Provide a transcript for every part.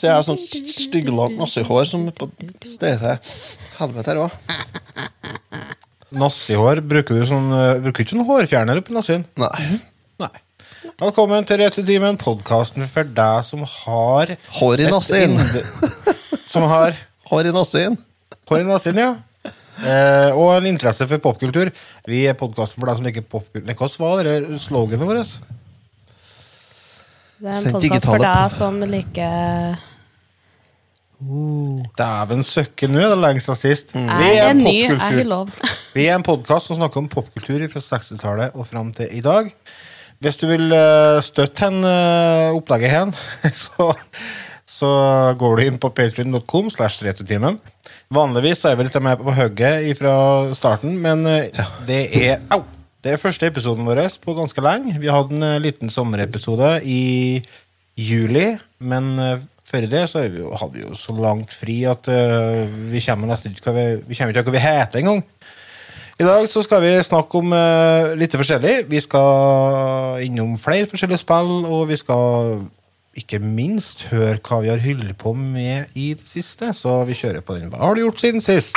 Så jeg har sånn stygglangt nassihår som på stedet Helvete her òg. Nassihår, bruker du sånn eh, Bruker ikke sånn hårfjerner oppi nassien? Nei. Nei. Velkommen til Retutimen, podkasten for deg som har Hår i nassien. Som har Hår i nassien. hår i nassien, ja. Eh, og en interesse for popkultur. Vi er podkasten for deg som liker popkultur. Hva var det sloganet vårt? Det er en Den podkast for deg som liker Dæven søkke, nå er det lenge siden sist. Vi Jeg er en popkultur. Vi er en podkast som snakker om popkultur fra 60-tallet og fram til i dag. Hvis du vil eh, støtte hen eh, opplegget hen, så, så går du inn på patrion.com. Vanligvis er vi litt med på hugget fra starten, men eh, det er Au! Det er første episoden vår på ganske lenge. Vi hadde en liten sommerepisode i juli, men før det så vi jo, hadde vi jo så langt fri at uh, vi kommer nesten ikke vi, vi kommer ikke hva vi heter engang. I dag så skal vi snakke om uh, litt forskjellig. Vi skal innom flere forskjellige spill, og vi skal ikke minst høre hva vi har holdt på med i det siste. Så vi kjører på den. Hva har du gjort siden sist?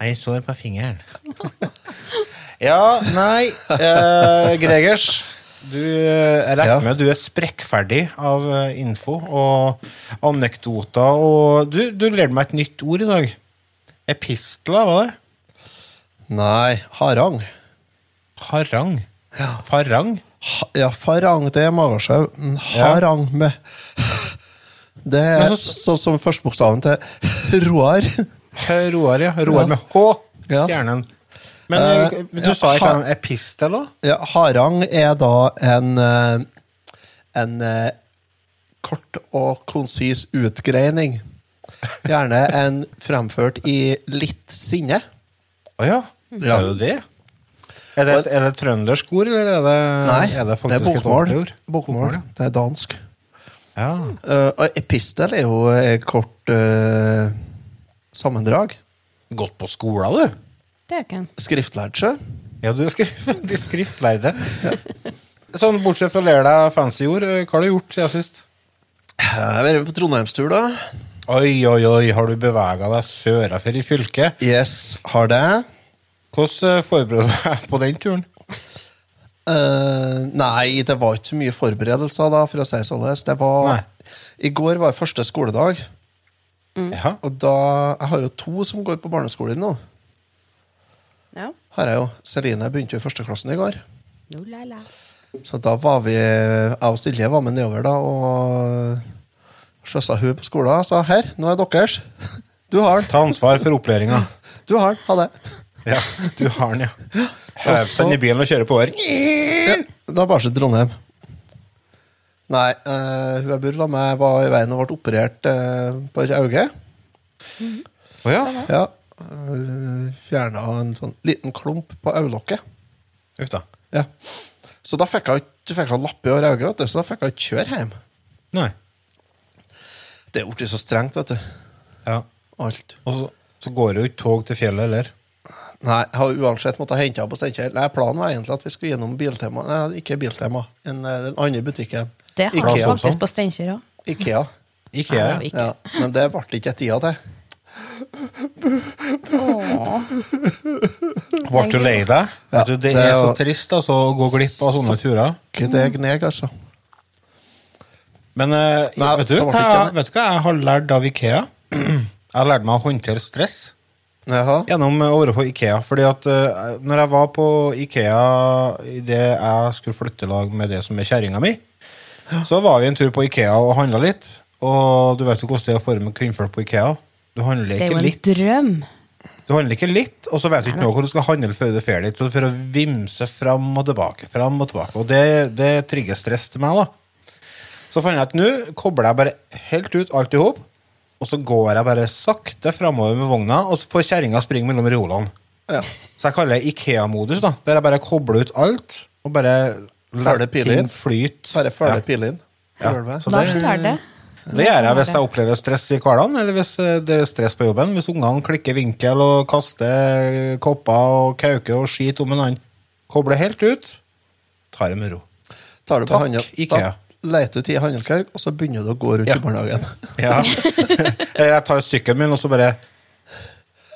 Jeg sår på fingeren. Ja, nei eh, Gregers. Du, eh, jeg regner Ja. med du er sprekkferdig av eh, info og anekdoter. Og du, du lærte meg et nytt ord i dag. Epistler, var det? Nei, harang. Harang. Farang. Ha, ja, farang, det er magesjau. Harang med Det er sånn som førstebokstaven til Roar. Roar, ja. Roar med H. Stjernen. Men uh, Eh, du ja, sa ikke en epistel, da? Ja, harang er da en eh, En eh, kort og konsis utgreining. Gjerne en fremført i litt sinne. Å ja. Ja. Er det det? Er det, er det trøndersk ord, eller er det, Nei, er det det er bokmål. Bokmål. Det er dansk. Ja. Uh, og epistel er jo kort eh, sammendrag. Gått på skolen, du? Det er ikke en. Skriftlært seg. Ja, du er skrift, de ja. Sånn, bortsett fra å lære deg fancy ord, eh, hva har du gjort siden sist? Jeg har vært på trondheimstur, da. Oi, oi, oi, har du bevega deg sørafor i fylket? Yes, har det. Hvordan eh, forbereder du deg på den turen? Uh, nei, det var ikke så mye forberedelser, da, for å si sånn. Det var Nei. I går var første skoledag, Ja. og da Jeg har jo to som går på barneskolen nå. Ja. Har jeg jo. Celine begynte jo i førsteklassen i går. No, la, la. Så da var vi Jeg og Silje var med nedover da og sløsa hun på skolen og sa her, nå er deres. Du har den. Ta ansvar for opplæringa. Du har den. Ha det. Ja, du har den, ja. Hev seg i bilen og kjøre på her. Ja, da bare til Trondheim. Nei, uh, hun jeg bor sammen med, var i veien og ble operert uh, på et øye. Å ja. Ja. Uh, Fjerna en sånn liten klump på øyelokket. Uff da. Ja. Så da fikk hun ikke fikk lapp i øyet, så da fikk hun ikke kjøre hjem. Nei. Det er blitt så strengt, vet du. Ja. Alt. Og så, så går det jo ikke tog til fjellet heller. Nei, jeg har uansett måttet hente henne på Steinkjer. Planen var egentlig at vi skulle gjennom Biltema. Nei, ikke Biltema. En, eh, den andre butikken. Det har Ikea. vi faktisk på Steinkjer òg. Ikea. Ikea. Nei, Ikea. Ja, men det ble ikke tida til. Ble du lei deg? Ja, du, det, det er så trist altså, å gå glipp av sånne turer. Ikke det gneg, altså. Men uh, Nei, vet, du, hva, ikke vet du hva jeg har lært av Ikea? Jeg har lært meg å håndtere stress Jaha. gjennom å være på Ikea. Fordi at uh, når jeg var på Ikea idet jeg skulle flytte lag med det som er kjerringa mi, så var vi en tur på Ikea og handla litt. Og du vet jo hvordan det er å forme kvinnfolk på Ikea. Du handler Det er jo en litt. drøm. Du handler ikke litt, og så vet du ikke noe hvor du skal handle før du er ferdig. Så for å vimse fram og tilbake, fram og tilbake. Og det, det trigger stress til meg, da. Så fant jeg at nå kobler jeg bare helt ut alt i hop, og så går jeg bare sakte framover med vogna, og så får kjerringa springe mellom reolene. Ja. Så jeg kaller det Ikea-modus, da, der jeg bare kobler ut alt, og bare Ting flyte. Bare følge Ja. pilen. Ja. Det- tar det. Det gjør jeg hvis jeg opplever stress i hverdagen, eller hvis eh, det er stress på jobben. Hvis ungene klikker vinkel og kaster kopper og kauker og skit om en annen. Kobler helt ut, tar det med ro. Tar du på Takk, handel, Ikea. Da leter du til handelkark, og så begynner du å gå rundt Ja. i barnehagen. Ja. Eller jeg tar sykkelen min, og så bare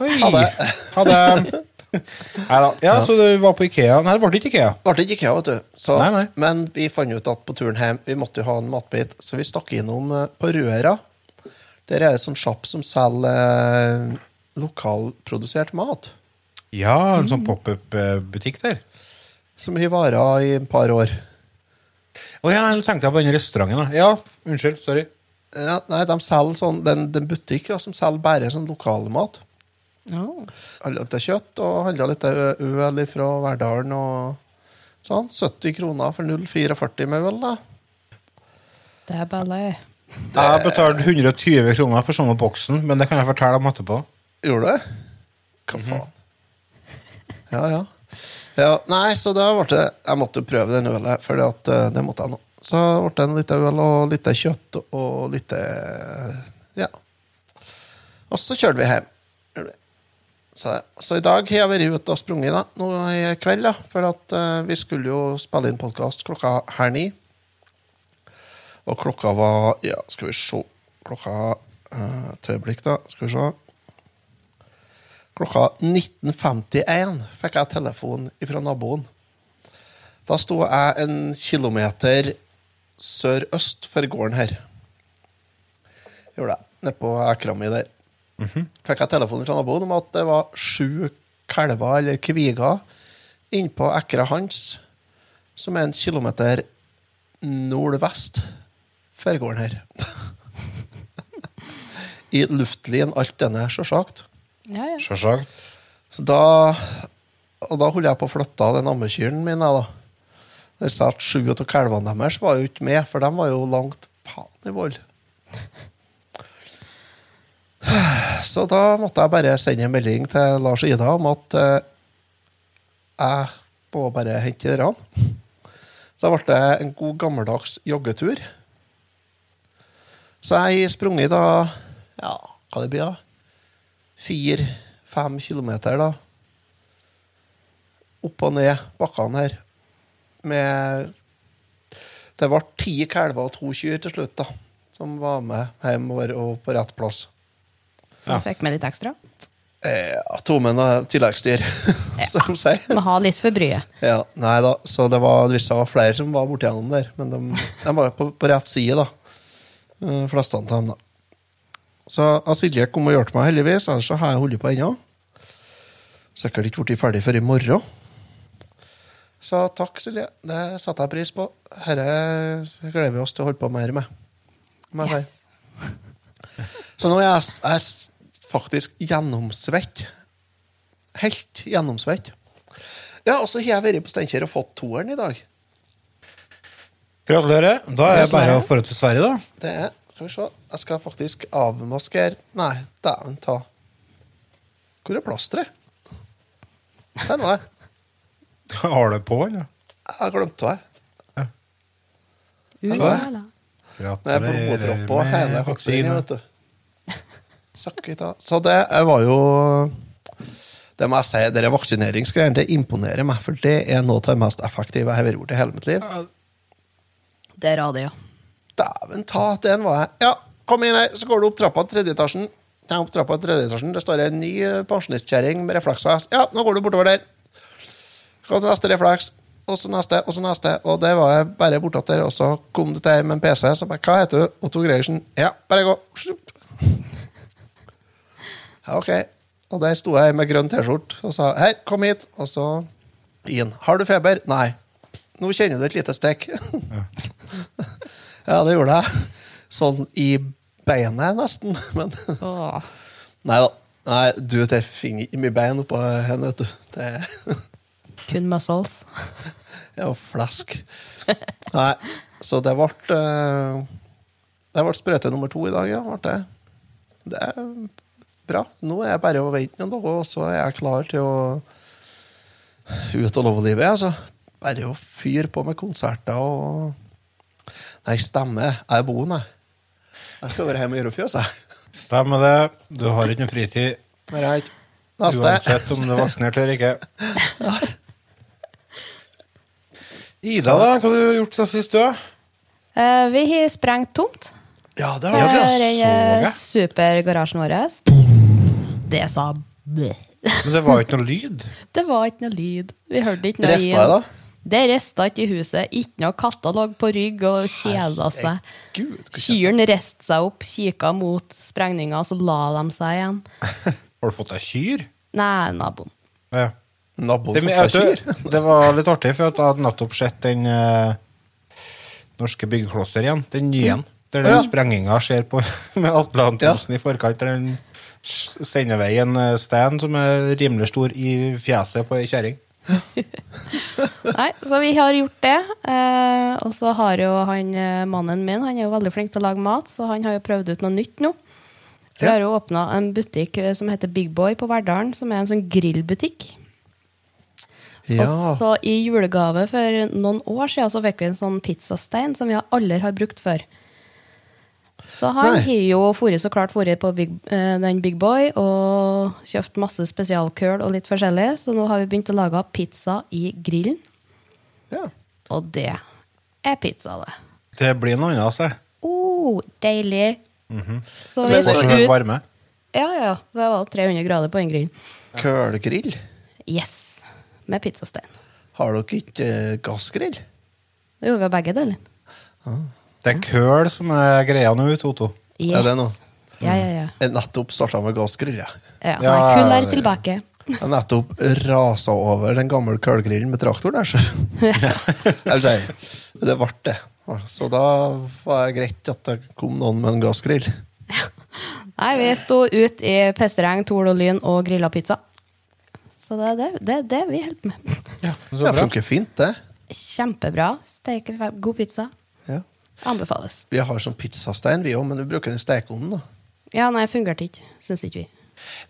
Oi! Ha det. Ha det. Neida. Ja, så du var på Ikea. Nei, det ble ikke Ikea. Ble ikke Ikea, vet du. Så, Nei, nei. Men vi fant ut at på turen hjem vi måtte jo ha en matbit, så vi stakk innom eh, på Røra. Der er det sånn sjapp som selger eh, lokalprodusert mat. Ja, en sånn pop-up-butikk der. Som har vara i et par år. Å ja, nei, nå tenkte jeg på den restauranten. Ja, unnskyld. Sorry. Ja, nei, de selger sånn, den, den en- det en butikk ja, som selger bare sånn lokalmat. Oh. Handla litt kjøtt og handla litt ø- øl fra Verdalen og sånn. 70 kroner for 0,44 med øl, da. Det er ballet. Jeg betalte 120 kroner for sånne boksen, men det kan jeg fortelle om etterpå. Gjorde du det? Hva faen? Ja, ja. ja. Nei, så da ble det Jeg måtte prøve den ølet, for det måtte jeg nå. Så ble det en liten øl og litt kjøtt og litt Ja. Og så kjørte vi hjem. Så, så i dag har jeg vært ute og sprunget da, nå i kveld, da, for at uh, vi skulle jo spille inn podkast klokka her ni. Og klokka var Ja, skal vi se Klokka eh, Et øyeblikk, da. Skal vi se. Klokka 19.51 fikk jeg telefon fra naboen. Da sto jeg en kilometer sørøst for gården her. Gjorde jeg. Nede på ekra mi -hmm. Fikk jeg telefon fra naboen om at det var sju kalver eller kviger innpå ekra hans, som er en kilometer nordvest for gården her. I luftlinjen alt denne, sjølsagt. Ja, ja. Sjølsagt. Så da Og da holdt jeg på å flytte den ammekyren min. jeg, da. Der satt sju av kalvene deres var jo ikke med, for de var jo langt faen i vold. Så da måtte jeg bare sende en melding til Lars og Ida om at eh, jeg må bare hente dere. Så da ble det en god gammeldags joggetur. Så jeg sprunget da Ja, hva det blir da? Fire-fem kilometer, da. Opp og ned bakkene her. Med Det ble ti kalver og to kyr til slutt, da. Som var med hjemover og på rett plass. Så fikk med litt ekstra. Ja, to menn og tilleggsdyr, som de sier. Må ha litt for bryet. Ja, nei da, så det var, det å flere som var borti gjennom der, men de, de var på, på rett side, da. De fleste av dem, da. Så Silje kom og hjalp meg, heldigvis, ellers så har jeg holdt på ennå. Sikkert ikke blitt ferdig før i morgen. Så takk, Silje. Det setter jeg pris på. Dette gleder vi oss til å holde på mer med. Må jeg si. Så nå er jeg, jeg er faktisk gjennomsvett. Helt gjennomsvett. Ja, og så har jeg vært på Steinkjer og fått toeren i dag. Gratulerer. Da er det bare å få til Sverige, da. Det er Skal vi se. Jeg skal faktisk avmaskere Nei, dæven ta. Hvor er plasteret? Der var jeg. Har du på, eller? Jeg har glemt det. her. Ja Det er hele med vaksinen, vaksine. Sakket, Så det var jo Det må jeg si, dere vaksineringsgreiene det imponerer meg, for det er noe av det mest effektive jeg har gjort i hele mitt liv. Det er radio. Dæven ta, den var jeg. Ja, kom inn her, så går du opp trappa til tredje etasjen. Ja, opp trappa til tredje etasjen. Det står en ny eh, pensjonistkjerring med reflekser. Ja, nå går du bortover der. Gå til neste refleks. Og så neste, og så neste. Og det var jeg bare bortatt der. Og så kom du til med en PC. Så bare, hva heter du? Otto Greiersen. Ja, bare gå. Ja, ok. Og der sto jeg med grønn T-skjorte og sa hei, kom hit. Og så inn. Har du feber? Nei. Nå kjenner du et lite stikk. Ja, det gjorde jeg. Sånn i beinet, nesten. Men Åh. nei da. Nei, du, det finner ikke mye bein oppå henne, vet du. Det Kun muscles. jo flesk. Nei. Så det ble eh, Det ble sprøyte nummer to i dag, ja. Ble det. det er bra. Nå er jeg bare å vente noen dager, og så er jeg klar til å ut og love livet. Altså. Bare å fyre på med konserter og Nei, stemme. Jeg er boende, jeg. Jeg skal være hjemme i Eurofjøs, jeg. Stemmer det. Du har ikke noe fritid Right. Neste. uansett om du er vaksinert eller ikke. Ida, da? Hva har du gjort siden sist, du? Eh, vi har sprengt tomt. Ja, det har vi. eh, supergarasjen vår. Det sa. Men det var ikke noe lyd. Det var ikke noe lyd. Vi hørte ikke noe Resta jeg, da? Det resta ikke i huset. Ikke noe katter lå på rygg og kjeda seg. Kyrne reiste seg opp, kikka mot sprengninga, så la de seg igjen. Har du fått deg kyr? Nei, naboen. Ja. Naboen Det, fått seg kyr. det var litt artig, for jeg hadde nettopp sett den eh, norske byggeklosser igjen. Den nye Mm. Der den Ja. sprenginga skjer på med Atle Antonsen i forkant. Der den sender vei en eh, stein som er rimelig stor i fjeset på ei kjerring. Nei, så vi har gjort det. Eh, og så har jo han eh, mannen min Han er jo veldig flink til å lage mat, så han har jo prøvd ut noe nytt nå. Vi har jo åpna en butikk eh, som heter Big Boy på Verdalen, som er en sånn grillbutikk. Ja. Og så i julegave for noen år siden så fikk vi en sånn pizzastein som vi aldri har brukt før. Så han har jo fôret, så klart vært på Big, eh, den Big Boy og kjøpt masse spesialkøl og litt forskjellig, så nå har vi begynt å lage pizza i grillen. ja. Og det er pizza, det. Det blir noe annet, altså. Oh, deilig. Så vi skal ut varme. Ja, ja. Det var 300 grader på den grillen. Kølgrill. Yes. Med pizzastein. Har dere ikke eh, gassgrill? Jo, vi har begge deler. Det er køl som er greia nå, Toto. Yes. Er det noe? Ja, ja, ja. Jeg nettopp starta med gassgrill. jeg. ja. Ja, kull er tilbake. Jeg nettopp rasa over den gamle kølgrillen med traktor der, så si, Det ble det. Så da var det greit at det kom noen med en gassgrill. Nei, vi sto ut i pissregn, tol og lyn og grilla pizza. Så det er det, det, er det vi holder på med. Ja, Det funker fint, det. Kjempebra. Steker god pizza. Anbefales. Vi har sånn pizzastein, vi òg, men vi bruker den stekeovnen. da. Ja, nei, fungerte ikke. Syns ikke vi.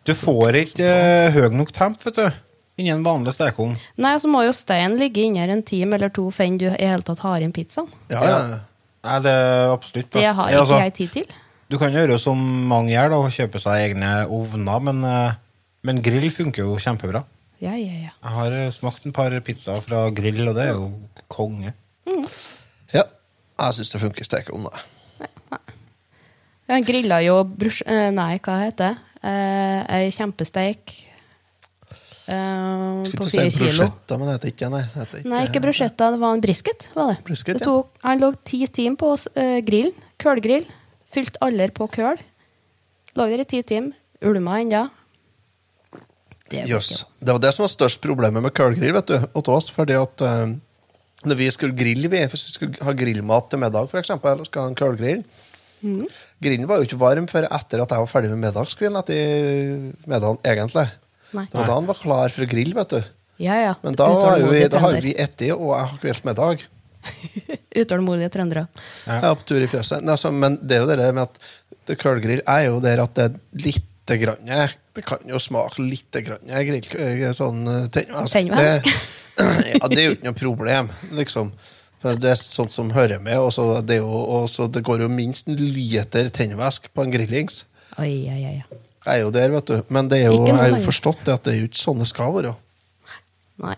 Du får ikke uh, høy nok temp, vet du. Inni en vanlig stekeovn. Nei, så må jo steinen ligge inni her en time eller to før du i hele tatt har inn pizzaen. Ja, Ja. ja. Nei, det er absolutt Det har ikke altså, jeg tid til. Du kan gjøre som mange gjør, da, og kjøpe seg egne ovner, men, eh, men grill funker jo kjempebra. Ja, ja, ja. Jeg har smakt en par pizzaer fra grill, og det er jo konge. ja. Jeg syns det funker i stekeovnen. da. Han grilla jo brus... eh, Nei, hva heter det? Eh, Ei kjempesteik Uh, på ikke si fire kilo. bruschetta, men det heter ikke. Nei, det heter Nei, ikke bruschetta, det var en brisket. var det. Brisket, det tok, Han lå ti timer på uh, grillen. Kølgrill. Fylt aller på køl. Lå der i ti timer. Ulma ennå. ja. Jøss. ikke. Det var det som var størst problemet med kølgrill vet du, Otto, oss. fordi at eh, når vi skulle grille, vi, hvis vi skulle ha grillmat til middag, for eksempel, eller skal ha en kølgrill mm. Grillen var jo ikke varm før etter at jeg var ferdig med middagskvelden etter middagen, egentlig. Nei. Det var da han var klar for å grille, vet du. Ja, ja. Men da, var jo vi, har jo vi etter, og jeg har kvelt middag. Utålmodige trøndere. Ja. Jeg er på tur i fjøset. Men det er jo det med at kullgrill er jo der at det er lite grann Det kan jo smake lite grann grill, eh, sånn eh, tennvask. Tennvask? Det, ja, det er jo ikke noe problem, liksom. Det er sånt som hører med. Og så det, det går jo minst en liter tennvæsk på en grillings. Oi, oi, oi. Jeg er jo der, vet du. Men det er jo, jeg har jo forstått det at det er jo ikke sånn det skal være. Nei.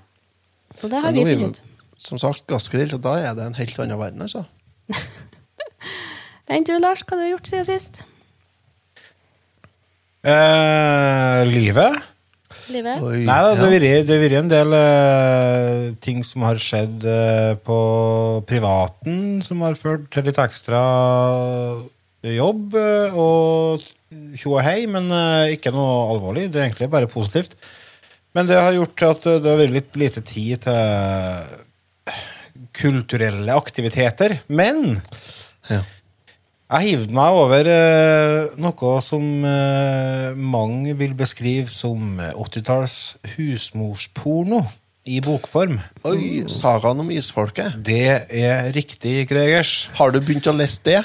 Så det har vi funnet ut. Som sagt, gassgrill, og da er det en helt annen verden, altså. Enn du, Lars, hva har du gjort siden sist? Eh, livet? Livet? Oi, Nei da, det har ja. det har vært en del eh, ting som har skjedd eh, på privaten, som har ført til litt ekstra jobb eh, og tjo og hei, men eh, ikke noe alvorlig. Det er egentlig bare positivt. Men det har gjort at det har vært litt lite tid til kulturelle aktiviteter. Men Ja. Jeg hivde meg over eh, noe som eh, mange vil beskrive som eh, 80-talls husmorsporno. i bokform. Oi, sagaen om isfolket. Det er riktig, Gregers. Har du begynt å lese det?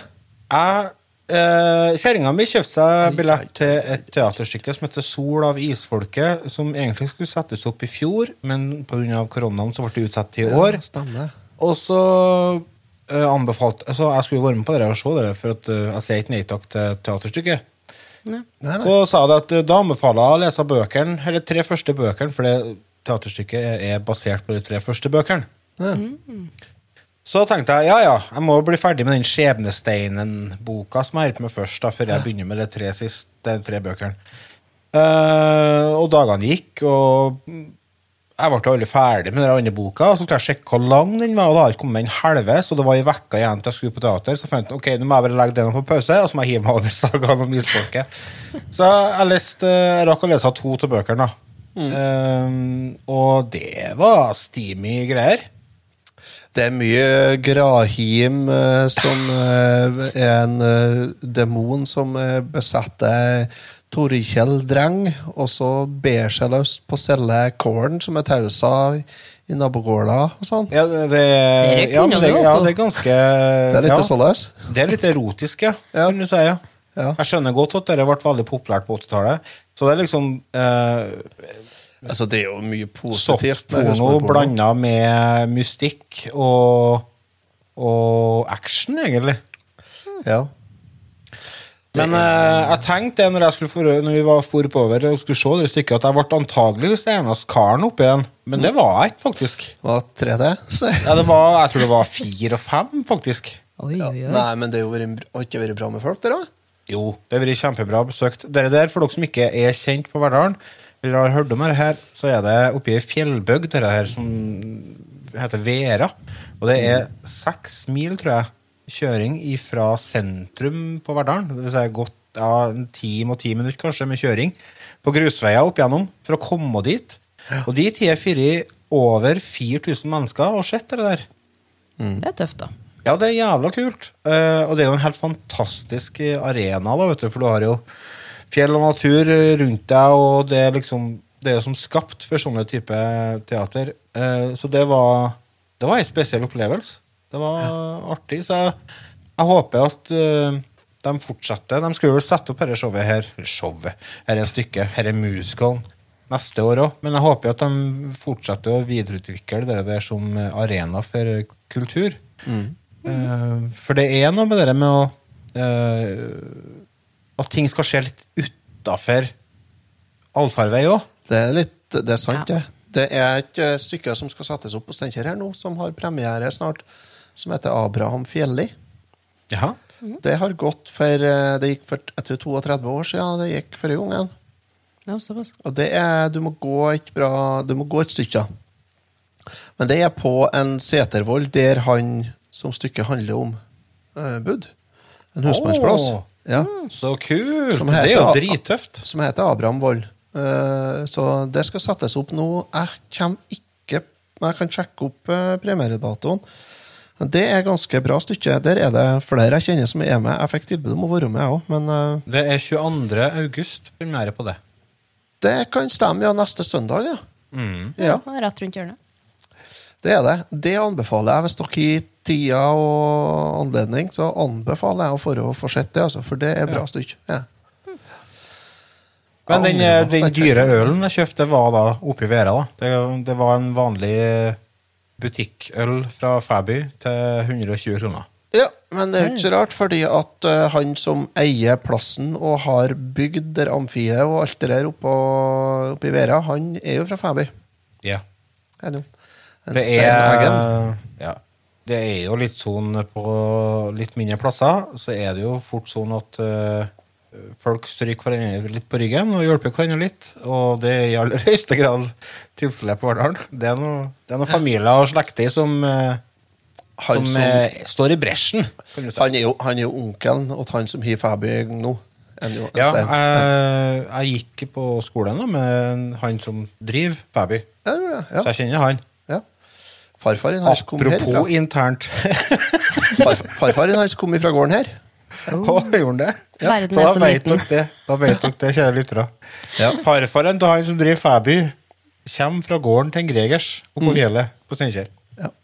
Jeg eh, Kjerringa mi kjøpte seg billett til et teaterstykke som heter 'Sol av isfolket', som egentlig skulle settes opp i fjor, men pga. koronaen så ble det utsatt til i år. Ja, stemmer. Og så eh, anbefalt altså Jeg skulle være med på det og se det, for at uh, jeg sier ikke nei takk til teaterstykket. Ja. Nei, nei. Så sa jeg at uh, da anbefaler jeg å lese bøkene, eller tre første bøkene, for det teaterstykket er, er basert på de tre første bøkene. Ja. Så tenkte jeg ja, ja, jeg må bli ferdig med den Skjebnesteinen-boka som jeg holdt på med først, da, før jeg begynner med de tre, siste, de tre bøkene. Uh, og dagene gikk, og jeg ble aldri ferdig med den andre boka. Og så skulle jeg sjekke hvor lang den var, og da hadde jeg kommet en helve, Så det var i vekka igjen til jeg skulle på teater, så fant jeg ok, nå må jeg bare legge den på pause, og så må jeg hive meg over sagaen om isfolket. Så jeg, leste, jeg rakk å lese to av bøkene, da. Um, og det var steamy greier. Det er mye Grahim eh, som eh, er en eh, demon som besetter Torkjell Dreng, og så ber seg løs på å selge kålen som er tausa i nabogårda og sånn. Ja, det, det, ja, det, ja, det er ganske Det er litt ja, såleis? Det er litt erotisk, ja. Ja. Kan du si, ja. Ja. Jeg skjønner godt at dette ble veldig populært på 80-tallet. Så det er liksom eh, Altså, det er jo mye positivt. softporno blanda med mystikk og, og action, egentlig. Ja. Men eh, jeg tenkte når, jeg for, når vi var for oppover og skulle se det stykket, at jeg ble antageligvis den eneste karen oppi den. Men det var jeg ikke, faktisk. Hva 3D? Så. Ja, det var, jeg tror det var fire og fem, faktisk. Oi, Ja. oi, oi. Nei, men det har jo ikke vært bra med folk der da? Jo, det har vært kjempebra besøkt. Dere der, for dere som ikke er kjent på Verdalen, eller har hørt om det her, så er det oppe i ei fjellbygd det her som heter Vera. Og det er seks mil, tror jeg, kjøring fra sentrum på Verdalen. Det vil si godt ja, en time og ti minutter kanskje med kjøring på grusveier opp igjennom for å komme dit. Og dit har jeg vært over 4000 mennesker og sett det der. Det er tøft, da. Ja, det er jævla kult. Uh, og det er jo en helt fantastisk eh, arena, da, vet du, for du har jo fjell og natur rundt deg, og det er liksom Det er jo som skapt for sånne type teater. Uh, så det var Det var en spesiell opplevelse. Det var artig. Så jeg, jeg håper at uh, de fortsetter. De skulle vel sette opp dette showet her Showet. Her er stykket. Her er musicalen. Neste år òg. Men jeg håper at de fortsetter å videreutvikle det der som arena for kultur. Eh, for det er noe med det med å uh, At ting skal skje litt utafor allfarvei òg. Det er litt Det er sant, Ja. det. Det er et stykke som skal settes opp på Steinkjer her nå, som har premiere snart, som heter Abraham Fjelli. Jaha. Det har gått for eh, Det gikk for jeg tror 32 år siden det gikk forrige gangen. Ja, såpass. Og det er Du må gå et bra Du må gå et stykke. Men det er på en setervoll der han som stykket handler om, uh, bodde. En husmannsplass. Oh, Ja. Så kult! Som Det er jo drittøft. Som heter Abraham Vold. Eh, så det skal settes opp nå. Jeg kommer ikke Jeg kan sjekke opp uh, premieredatoen. Men Det er ganske bra stykke. Der er det flere jeg kjenner som er med. Jeg fikk tilbud om å være med, jeg òg, men uh, Det er 22. august premiere på det. det kan stemme, ja. Neste søndag, ja. Mm. ja. Rett rundt hjørnet. Det er det. Det anbefaler jeg. Hvis dere har tida og anledning, så anbefaler jeg å for å få sett det, altså, for det er bra stykke. Ja. Men den, eh, den dyre ølen jeg kjøpte, var da oppi i Vera. da. Det, det var en vanlig butikkøl fra Fæby til 120 kroner. Ja, men det er jo ikke så rart, fordi at uh, han som eier plassen og har bygd der amfiet og alt det der oppå, oppe i Vera, han er jo fra Fæby. Ja. Er det, Det er, ja. det er jo litt sånn på litt mindre plasser, så er det jo fort sånn at eh, folk stryker hverandre litt på ryggen og hjelper hverandre litt. Og det er i aller høyeste grad tilfellet på Verdalen. Det er noen noe familier og slekter som, eh, som, som- eh, står i bresjen. Si. Han er jo, han er jo onkelen til han som har Fæby nå. En, en Ja, jeg, jeg gikk på skolen da, med han som driver Fæby, Ja, ja. så jeg kjenner han. Farfaren hans kom Apropos herfra. internt. Farf farfaren hans kom fra gården her. Å, gjorde han det? Verden så er da så vet liten. dere det, da vet dere det, kjære lyttere. Ja. Farfaren til han som driver Fæby, Kommer fra gården til en Gregers oppå fjellet på Steinkjer. Ja.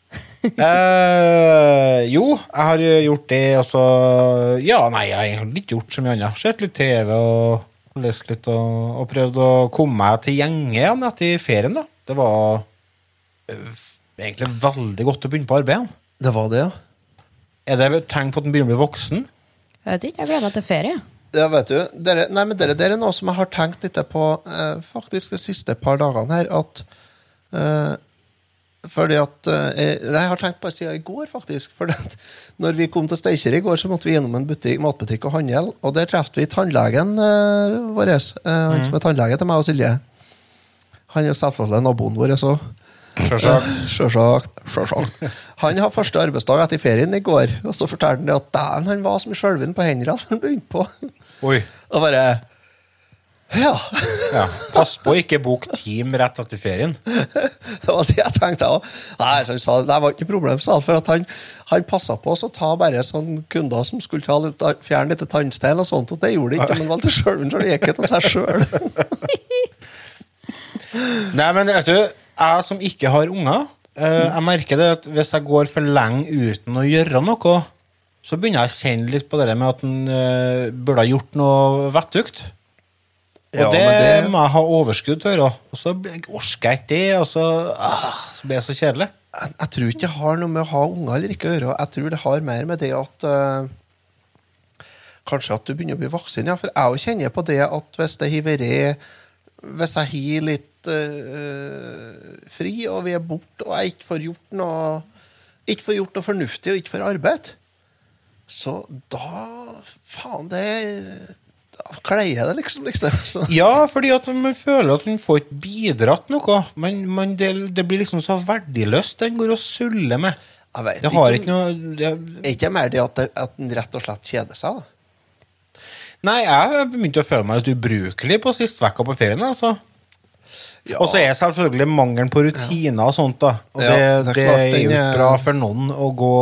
Eh, jo, jeg har gjort det, og så Ja, nei, jeg har ikke gjort så mye annet. Sett litt TV og lest litt og, og prøvd å komme meg til gjenge igjen etter ferien, da. Det var eh, egentlig veldig godt å begynne på arbeid igjen. Det var det, ja. Er det tegn på at en begynner å bli voksen? Jeg vet ikke, jeg gleder meg til ferie. Ja, vet du, dere, nei, men dere, dere er noe som jeg har tenkt litt på eh, faktisk de siste par dagene her. At eh, Fordi at eh, jeg, har tenkt på det siden i går, faktisk. For når vi kom til Steinkjer i går, så måtte vi gjennom en butikk, matbutikk og handle. Og der traff vi tannlegen eh, vår. Eh, han som er tannlege til meg og Silje. Han er selvfølgelig naboen vår òg. Sjølsagt. Sjølsagt. Han har første arbeidsdag etter ferien i går, og så forteller han det at dæven, han var så mye skjelven på hendene da han begynte på. Oi. Og bare Ja. Ja. Pass på å ikke bok team rett etter ferien. Det var det jeg tenkte òg. Det var ikke problem, sa han. For at han, han passa på å ta bare sånne kunder som skulle ta litt, fjerne litt tannstein og sånt, og det gjorde det ikke. Men valgte sjølven, så det gikk av seg sjøl. Nei, men vet du, jeg som ikke har unger, eh, jeg merker det at hvis jeg går for lenge uten å gjøre noe, så begynner jeg å kjenne litt på det med at en eh, burde ha gjort noe vettugt. Og Ja, det, det- må jeg ha overskudd til å gjøre. Og så orker jeg ikke det, og så, ah, så blir det så kjedelig. Jeg, jeg tror ikke det har noe med å ha unger eller ikke å gjøre. Jeg tror det har mer med det at uh, Kanskje at du begynner å bli voksen. Ja, for jeg kjenner på det at hvis det har vært Hvis jeg har litt eh, fri, og vi er borte, og jeg ikke får gjort noe Ikke får gjort noe fornuftig og ikke får arbeid, så da Faen, det Da kleier det liksom. liksom. Så. Ja, fordi at man føler at man får ikke bidratt noe. Man, man, det, det blir liksom så verdiløst den går og suller med. Jeg vet Det har ikke noe det, Er ikke mer det at, det, at den rett og slett kjeder seg? da? Nei, jeg begynte å føle meg litt ubrukelig på sist vekka på ferien. altså. Ja. Og så er selvfølgelig mangelen på rutiner og sånt, da. Og Ja, det, det er det, er jo ikke bra for noen å gå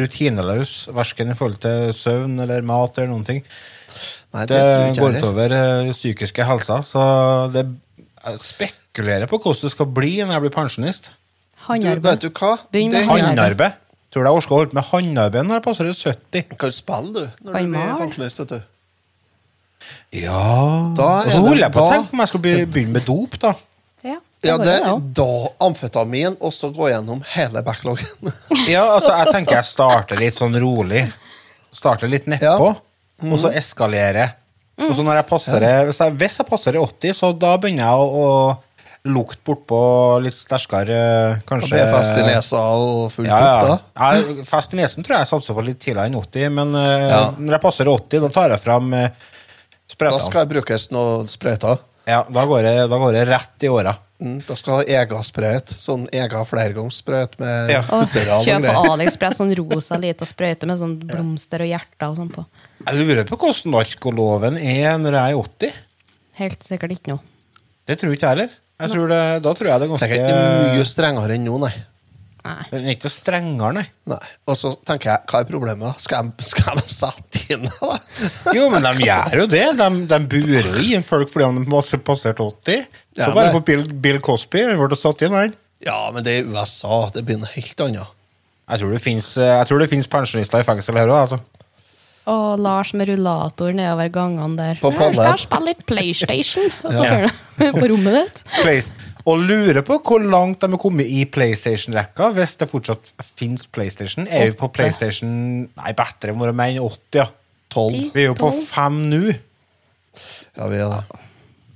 rutineløs, verken i forhold til søvn eller mat eller noen ting. Nei, Det, det går heller. utover eh, psykiske helsa. Så det, jeg spekulerer på hvordan det skal bli når jeg blir pensjonist. Det- håndarbeid. Håndarbeid. Tror du jeg orker å holde på med håndarbeid når jeg passer 70? Du kan spille, du, når Kan du blir pensjonist. vet du. Ja Da Og så det- holder jeg på å da- tenke om jeg skal be- begynne med dop, da. Ja, Ja, går det, er også. da amfetamin, og så gå gjennom hele backloggen. Ja, altså, jeg tenker jeg starter litt sånn rolig. Starter litt nedpå, og så eskalerer. Og så når jeg passerer hvis, jeg, hvis jeg passerer 80, så da begynner jeg å, å lukte bortpå litt sterkere, Kanskje kanskje blir fest i nesa og full Ja, pupp, ja. da. Jeg, fest i nesen tror jeg jeg satser på litt tidligere enn 80, men eh, Ja. når jeg passer 80, da tar jeg fram uh, Da skal det brukes noen sprøyter. Ja, da går, det, da går det rett i åra. Mm, da skal ha egen sprøyt. Sånn egen flergangssprøyt med Ja. Og kjøp. AliExpress sånn rosa lita sprøyte med sånn blomster og hjerter og sånn på. Jeg lurer på hvordan narkoloven er når jeg er 80. Helt sikkert ikke noe. Det tror ikke jeg heller. Jeg tror det, da tror jeg det er ganske Sikkert ikke mye strengere enn nå, nei. Nei. Den er ikke strengere, nei. nei. Og så tenker jeg, hva er problemet? Skal jeg, skal sette inn da? Jo, men de gjør jo det. De, de burer jo inn folk fordi de har passert 80. Ja, Så bare på Bill, Bill Cosby. Ble satt inn, han. Ja, men det er USA. Det blir noe helt annet. Jeg tror det finnes pensjonister i fengsel her òg, altså. Og Lars med rullator nedover gangene der. På Jeg spiller litt PlayStation. Og så Ja. du på rommet ditt. Og lurer på hvor langt de er kommet i PlayStation-rekka, hvis det fortsatt fins PlayStation. Er vi på PlayStation Nei, bedre må det mene 80, ja. Tolv. Vi er jo på 5 nå. Ja, vi er det.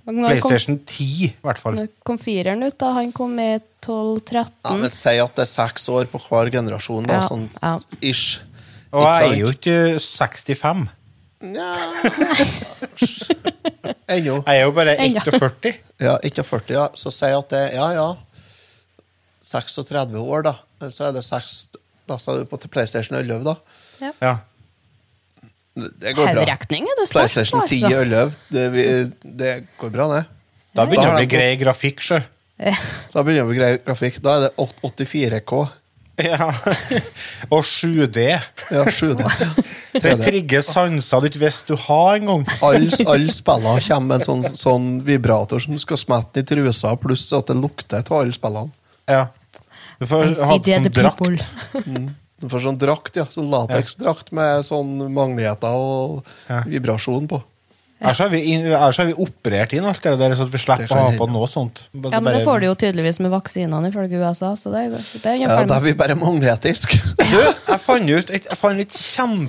PlayStation 10, i hvert fall. når kom fireren ut, da? Han kom med 12-13. Ja, men Si at det er seks år på hver generasjon, da, Ja, sånn ja. ish. Og jeg er jo ikke 65. Nja Ennå. Jeg er jo bare Ennå. 41. Ja, 41, ja. Så si at det Ja, ja. 36 år, da. Så er det 6 Da sa du på PlayStation 11, da. Ja. Det går bra. Hoderekning er du sterk PlayStation 10 og 11, det, det går bra, det. Da begynner vi det å bli grei grafikk, sjø. Da begynner vi å greie grafikk. Da er det 84K. Ja. Og 7D. Ja, 7D. Det trigger sanser du ikke visste du har engang. Alle all spillene kommer med en sånn, sånn vibrator som du skal smette i trusa, pluss at det lukter av alle spillene. Ja. Du får ha sånn drakt. Mm. Du får sånn drakt, ja. Sånn lateksdrakt med sånn magneter og Ja. vibrasjon på. Ellers har vi, har vi operert inn alt det der, så at vi slipper å ha på noe sånt. Bare- Ja, men det får du jo tydeligvis med vaksinene, ifølge USA. Så det, det er Ja, Da blir vi bare magnetisk. Du, jeg fant ut et, jeg fant et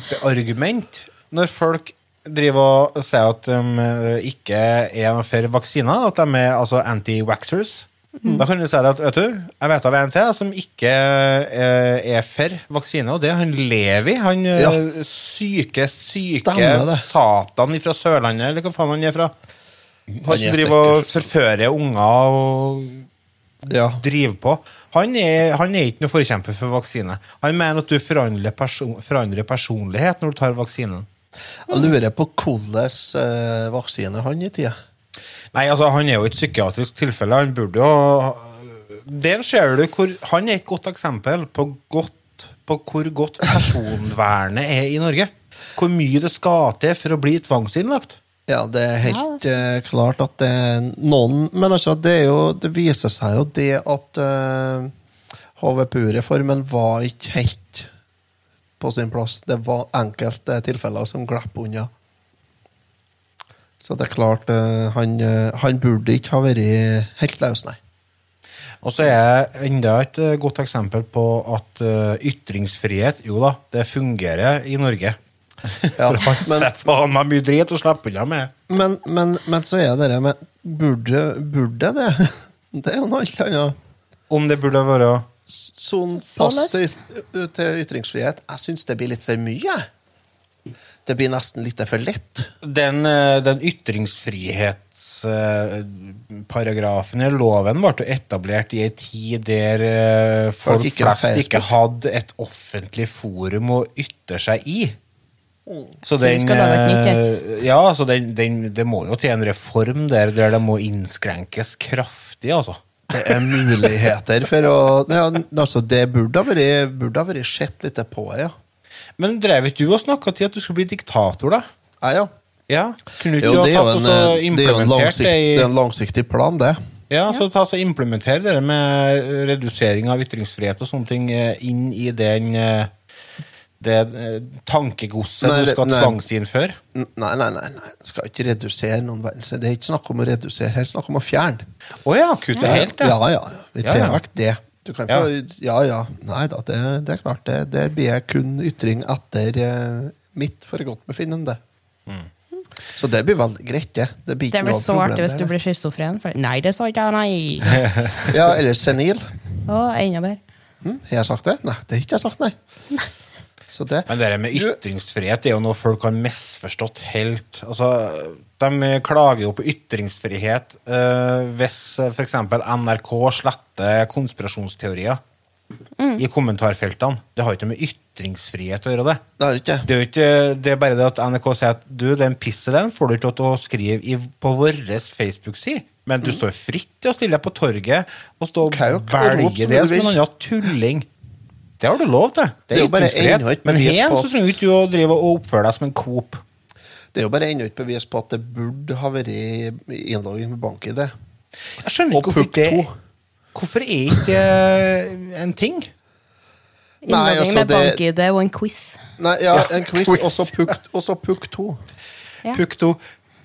kjempeargument når folk driver og sier at de ikke er for vaksiner, at de er altså anti-waxers. Da kan du si at vet du, jeg vet av en til som ikke eh, er for vaksine, og det er han Levi. Han eh, Ja. syke, syke satan fra Sørlandet, eller hva faen han er fra. Han som er driver og forfører unger og Ja. driver på. Han er, han er ikke noe forkjemper for vaksine. Han mener at du forandrer, person, forandrer personlighet når du tar vaksinen. Jeg lurer på hvordan uh, vaksine han i tida. Nei, altså, han er jo et psykiatrisk tilfelle. Han burde jo Der ser du hvor Han er et godt eksempel på, godt, på hvor godt personvernet er i Norge. Hvor mye det skal til for å bli tvangsinnlagt. Ja, det er helt uh, klart at det er noen Men altså, det, er jo, det viser seg jo det at uh, HVPU-reformen var ikke helt på sin plass. Det var enkelte tilfeller som glapp unna. Så det er klart, eh, han, eh, han burde ikke ha vært helt løs, nei. Og så er jeg enda et eh, godt eksempel på at ytringsfrihet Jo da, det fungerer i Norge. Ja, For han men, ser faen meg mye drit å slippe unna med. men, men, men så er det det med Burde, burde det? Det er jo noe helt annet. Om det burde være Sånn pass til, til ytringsfrihet. Jeg syns det blir litt for mye. Det blir nesten litt for lett. Den, eh, den ytringsfrihetsparagrafen i loven ble etablert i en tid der eh, folk, Folk ikke flest ikke hadde et offentlig forum å ytre seg i. Så den, eh, ja, så den, den, det må jo til en reform der, der det må innskrenkes kraftig, altså. Det er muligheter for å ja, altså Det burde ha vært sett litt på, ja. Men drev ikke du og snakka til at du skulle bli diktator, da? Ja, ja. Ja, Kunne du Jo, ikke det er ha jo tatt en, eh, det er en, langsikt, det i det er en langsiktig plan, det. Ja, så ta så Implementer det med redusering av ytringsfrihet og sånne ting eh, inn i den eh, det eh, tankegodset du skal tvangsinnføre. Nei, nei, nei. nei. Skal ikke redusere noen verdens. Det er ikke snakk om å redusere, her er snakk om å fjerne. Å ja, kutte helt, Ja, ja. ja. Vi Ja, tar ja. vekk det. Du kan få, ja, ja. Nei da, det, det er klart. Det, det blir jeg kun ytring etter eh, mitt forgodtbefinnende. Mm. Så det blir veldig greit, det. Det blir Det blir så artig hvis du blir schizofren. Nei, det sa ikke jeg, nei. Ja, eller senil. Å, enda bedre. Hm? Har jeg sagt det? Nei, det har ikke jeg sagt, nei. Så det Men det med ytringsfrihet det er jo noe folk har misforstått helt. Altså, de klager jo på ytringsfrihet uh, hvis f.eks. NRK sletter konspirasjonsteorier i kommentarfeltene. Det har ikke med ytringsfrihet å gjøre, det. Det har ikke Det er, jo ikke, det er bare det at NRK sier at du, den pisset den får du ikke til å skrive i, på vår Facebook-side. Men du står fritt til å stille deg på torget og stå og belge det som en annen tulling. Det har du lov til. Det Det er jo bare enda et Men bevis her på- så trenger du ikke å drive og oppføre deg som en Coop. Det er jo bare enda et bevis på at det burde ha vært innlogging med bank-ID. Jeg skjønner ikke hvorfor det. Hvorfor er ikke det en ting? Innlogging altså, med det- bank-ID og en quiz. Nei, ja, en quiz, og så pukk, og så pukk. Ja. Pukk to.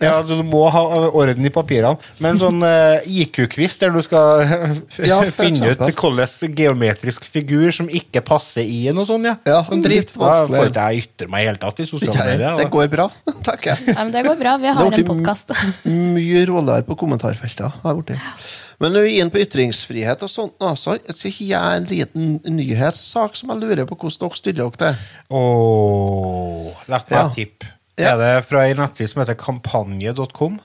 Ja, du må ha orden i papirene. Men sånn uh, IQ-quiz der du skal Ja, finne ut hvilken geometrisk figur som ikke passer i en og sånn, ja. Ja, sånn dritt vanskelig. Da får ikke jeg ytre meg i hele tatt i sosiale medier. Det går bra, takk jeg. Ja, men det går bra. Vi har Det en podkast. Mye råligere på kommentarfeltet. har blitt. Men når vi er inne på ytringsfrihet og sånt, nå, så så har jeg en liten nyhetssak som jeg lurer på hvordan dere stiller dere til. Åh, La meg Ja. tippe. Ja. Er det fra en nettside som heter kampanje.com?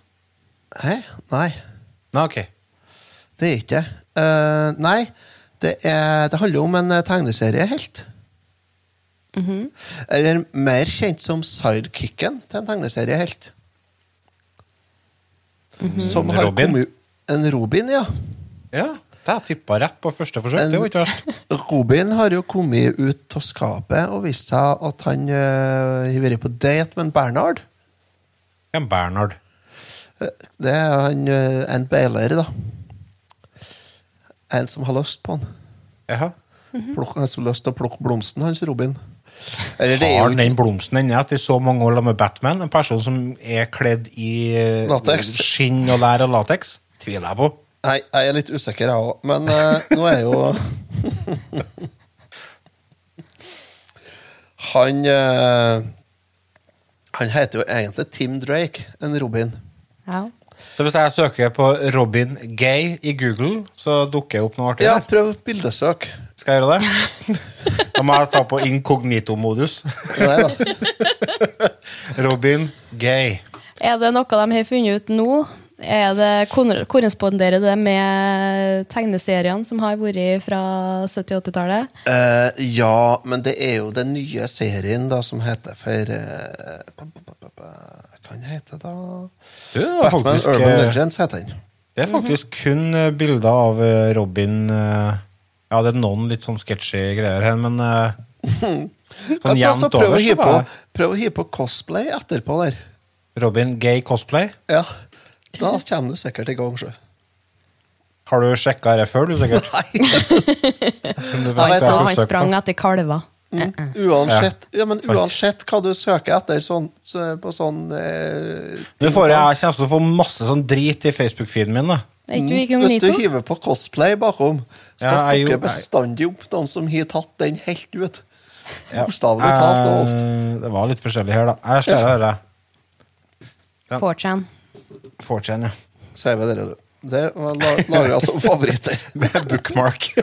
Hei? Nei, Nei, ok. det er ikke det. Uh, nei, det, er, det handler om en tegneseriehelt. Mm -hmm. Eller mer kjent som sidekicken til en tegneseriehelt. Som har Robin? kommet En Robin, ja. Ja, jeg tippa rett på første forsøk. Det var ikke verst. Robin har jo kommet ut av skapet og vist seg at han eh, har vært på date med en Bernhard. En Bernhard. Det er han, eh, en bailer, da. En som har lyst på han. Jaha. Plukk, en som har lyst til å plukke blomsten hans, Robin. Eller det er Har han den blomsten ennå etter så mange år med Batman? En person som er kledd i eh, Latex. skinn og lær og lateks? Tviler jeg på. Nei, jeg er litt usikker, jeg òg. Men eh, nå er jo Han eh, Han heter jo egentlig Tim Drake, en Robin. Ja. Så hvis jeg søker på Robin Gay i Google, så dukker jeg opp noe artig Ja, der? prøv bildesøk. Skal jeg gjøre det? Da må jeg ta på inkognito-modus. Nei da. Robin Gay. Er det noe de har funnet ut nå? Er det, korresponderer det med tegneseriene som har vært fra 70-80-tallet? Uh, ja, men det er jo den nye serien da som heter for eh, Hva kan den hete, da? Det er Batman faktisk, Urban eh, Legends heter den. Det er faktisk kun eh, bilder av eh, Robin eh, Ja, det er noen litt sånn sketchy greier her, men eh, sånn jevnt prøv, å over så prøv å hi på cosplay etterpå der. Robin Gay cosplay. Ja, Da kommer du sikkert i gang, sjø. Har du sjekka det før, du sikkert? Nei. Du Han vet, så han sprang etter kalver. Mm. Uansett, ja, men uansett hva du søker etter sånn, så, på sånn eh, Du får jeg, kjenner kommer til å få masse sånn drit i Facebook-feeden min. da. Du Mm. Hvis du hiver på cosplay bakom, så Ja, dukker bestandig opp noen som har tatt den helt ut. Ja. Bokstavelig talt og ofte. Eh, Det var litt forskjellig her, da. Jeg skal høre. 4chan. 4chan, Sier vi dere, du. Der lager jeg som favoritter. Med bookmark.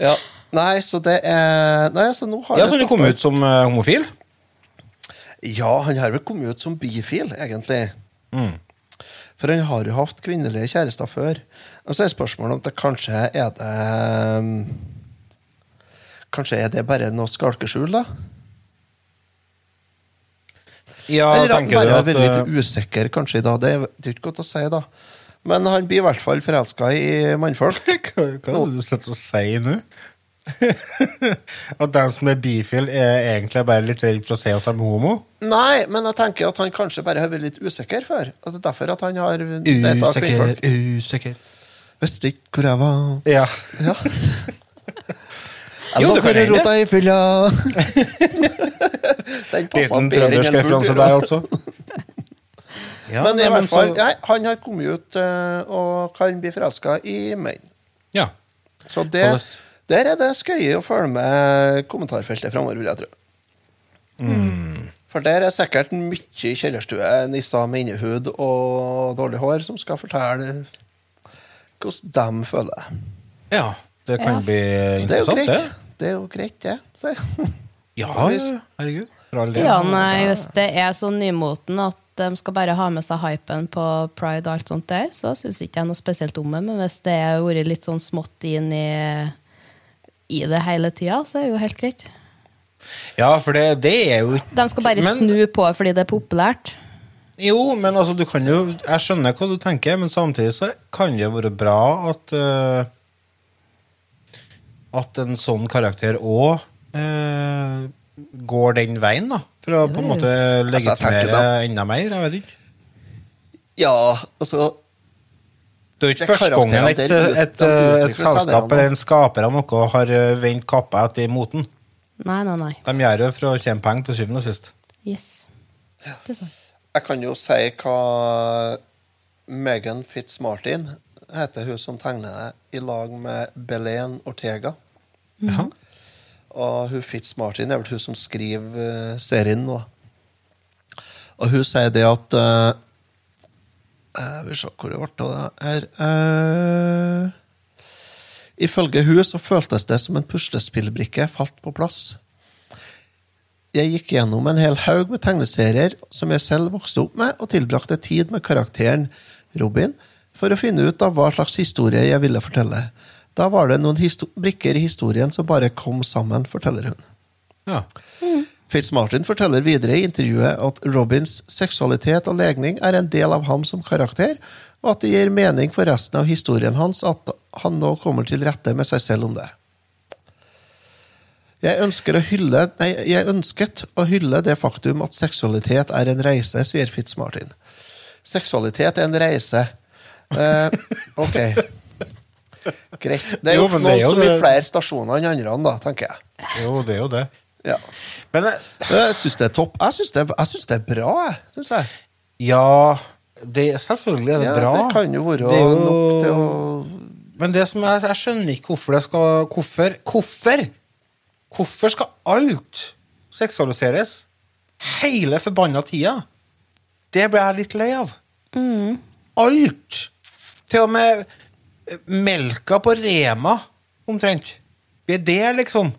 Ja. Nei, så det er Nei, så nå har Ja, så du kom ut som uh, homofil? Ja, han har vel kommet ut som bifil, egentlig. Mm. For han har jo hatt kvinnelige kjærester før. Og så er spørsmålet om det kanskje er det um, Kanskje er det bare noe skalkeskjul, da? Ja, Eller at han bare du at veldig litt usikker, kanskje, da. Det er det er ikke godt å si, da. Men han blir i hvert fall forelska i mannfolk. Hva, hva er det du sitter og sier nå? at den som er bifil, er egentlig bare litt redd for å si at de er homo? Nei, men jeg tenker at han kanskje bare har vært litt usikker før. At det er derfor at han har Usikker, usikker. Visste ikke hvor jeg var. Ja. Ja. Jo, du kan hende. rota i fylla. Den Liten bedre enn trøndersk en referanse burde der, altså. Ja, Men i hvert fall, så- nei, han har kommet ut uh, og kan bli forelska i menn. Ja. Så det, der er det skøye å følge med kommentarfeltet framover, vil jeg tro. Mm. For der er sikkert mye kjellerstue, nisser med innehud og dårlig hår som skal fortelle hvordan de føler det. ja. Det kan Ja. bli Det er jo interessant, det. det. er jo greit, det. Ja, ja, herregud. Ja, nei, hvis det er så nymoten at de skal bare ha med seg hypen på pride og alt sånt der, så syns ikke jeg noe spesielt om det. Men hvis det har vært litt sånn smått inn i, i det hele tida, så er det jo helt greit. Ja, for det, det er jo ikke De skal bare Men- snu på fordi det er populært. Jo, men altså, du kan jo Jeg skjønner hva du tenker, men samtidig så kan det være bra at eh, At en sånn karakter òg går den veien, da. For å på en måte Altså, legitimere da- enda mer. Jeg vet ikke. Ja, altså Det er jo ikke første gangen et, et, et, selskap eller en skaper av noe har eh, vendt kappa etter moten. Nei, nei, nei. De gjør det for å tjene penger til syvende og sist. Yes. Det er sånn. Jeg kan jo si hva Megan Fitzmartin heter hun som tegner det, i lag med Belen Ortega. Ja. Og hun Fitzmartin er vel hun som skriver eh, serien nå. Og hun sier det at uh, Vi ser hvor det ble av det her. uh, ifølge hun så føltes det som en puslespillbrikke falt på plass. Jeg gikk gjennom en hel haug med tegneserier som jeg selv vokste opp med, og tilbrakte tid med karakteren Robin for å finne ut av hva slags historie jeg ville fortelle. Da var det noen brikker i historien som bare kom sammen, forteller hun. Ja. Fitzmartin forteller videre i intervjuet at Robins seksualitet og legning er en del av ham som karakter, og at det gir mening for resten av historien hans at, han nå kommer til rette med seg selv om det. Jeg, å hylle, nei, jeg ønsket å hylle det faktum at seksualitet er en reise, sier Fitzmartin. Seksualitet er en reise. Eh, ok. Greit. Det er jo, Jo, noen er jo som i det- flere stasjoner enn andre, da, tenker jeg. Jo, det er jo det. Ja. Men jeg, Jeg syns det er topp. Jeg syns det, det er bra, jeg. Synes jeg. ja det, Selvfølgelig er det ja, bra. Det kan jo være jo- nok til å Men det som er, jeg skjønner ikke hvorfor det skal Hvorfor? Hvorfor? Hvorfor skal alt seksualiseres? Hele forbanna tida. Det ble jeg litt lei av. Alt! Til og med eh, melka på Rema, omtrent. Det er det, liksom.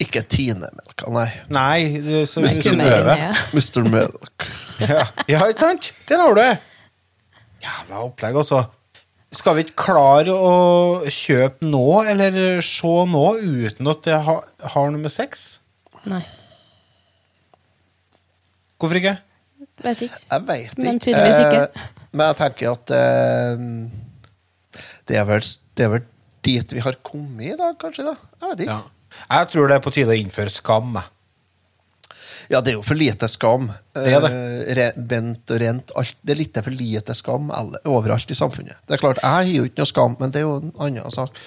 Ikke Tine-melka, nei. Nei, så, Mr. Møve. Mr. Milk. Ja, ja ikke sant? Den har du. Jævla opplegg, altså. Skal vi ikke klare å kjøpe nå, eller se nå, uten at det ha, har noe med sex? Nei, Hvorfor ikke? vet ikke. Jeg vet ikke. Men tydeligvis ikke. Eh, men jeg tenker at eh, det, er vel, det er vel dit vi har kommet i dag, kanskje? da? Jeg vet ikke. Ja. Jeg tror det er på tide å innføre skam. Ja, det er jo for lite skam. Det er det. Eh, bent og rent. Alt, det er litt for lite skam alle, overalt i samfunnet. Det er klart, Jeg har jo ikke noe skam, men det er jo en annen sak.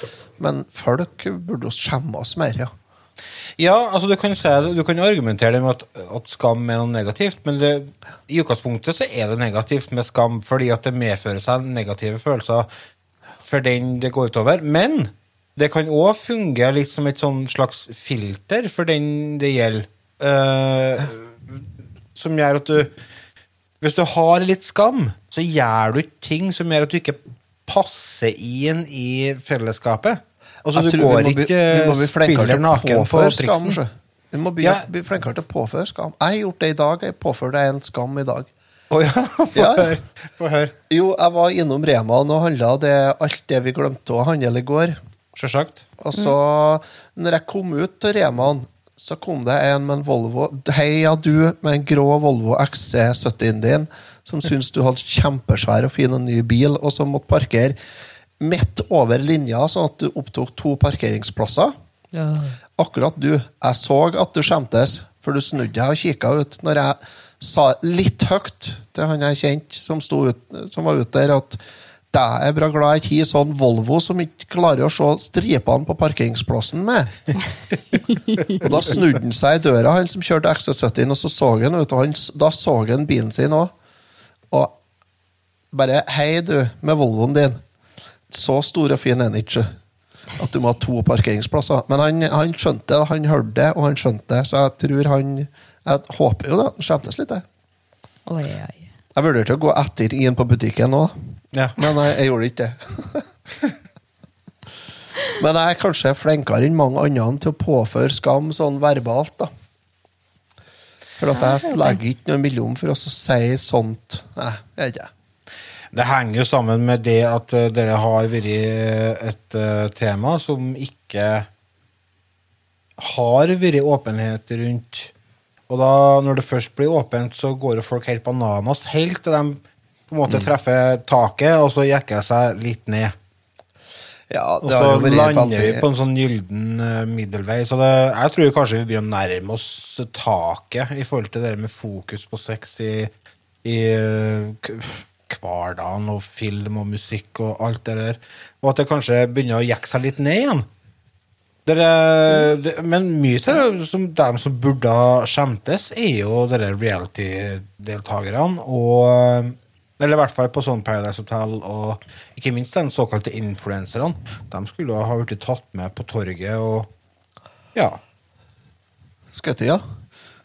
Men folk burde jo skjemme oss mer, ja. Ja, altså du kan, se, du kan argumentere med at, at skam er noe negativt, men det, i utgangspunktet så er det negativt med skam fordi at det medfører seg negative følelser for den det går utover. Men det kan òg fungere litt som et sånn slags filter for den det gjelder. Uh, som gjør at du Hvis du har litt skam, så gjør du ikke ting som gjør at du ikke passer inn i fellesskapet. Altså, du går vi må ikke bli spiller naken på påføre skam. Vi må bli, Ja. bli flinkere til å påføre skam. Jeg har gjort det i dag. Jeg påførte deg en skam i dag. Å ja, få Ja. høre. Hør. Jo, jeg var innom Rema og handla det, alt det vi glemte å handle i går. Sjølsagt. Og så, når jeg kom ut til Remaen, så kom det en med en Volvo Heia du med en grå Volvo XC70-en din, som syntes du hadde kjempesvær og fin og ny bil, og som måtte parkere midt over linja, sånn at du opptok to parkeringsplasser. Akkurat du. Jeg så at du skjemtes, for du snudde deg og kikka ut når jeg sa litt høyt til han jeg kjente som, som var ute der, at det er bra glad jeg ikke har sånn Volvo som ikke klarer å se stripene på parkeringsplassen med. og da snudde han seg i døra, han som kjørte XC70, og så så han og han, da så han bilen sin òg. Og bare Hei, du, med Volvoen din. Så stor og fin er den ikke. At du må ha to parkeringsplasser. Men han, han skjønte det, han hørte det, og han skjønte det. Så jeg tror han Jeg håper jo det. Skjemtes litt, jeg. Oi, oi. Jeg vurderte å gå etter inn på butikken òg, Ja. men jeg, jeg gjorde ikke det. men jeg er kanskje flinkere enn mange andre til å påføre skam sånn verbalt, da. For at jeg legger ikke noe mellom for å si sånt. Nei, jeg vet ikke. Det henger jo sammen med det at eh, dere har vært et eh, tema som ikke har vært åpenhet rundt. Og da, når det først blir åpent, så går jo folk helt bananas. Helt til de på en måte treffer taket, og så jekker de seg litt ned. Ja, Og det så har jo vært lander vi på en sånn gylden eh, middelvei. Så det, jeg tror kanskje vi begynner å nærme oss taket i forhold til det med fokus på sex i, i eh, hverdagen og film og musikk og alt det der. Og at det kanskje begynner å jekke seg litt ned igjen. Dere, det, men mye av som dem som burde ha skjemtes, er jo dere reality-deltakerne. Og Eller i hvert fall på sånn Paradise Hotel og ikke minst den såkalte influenserne. De skulle ha blitt tatt med på torget og Ja. Skutt, ja.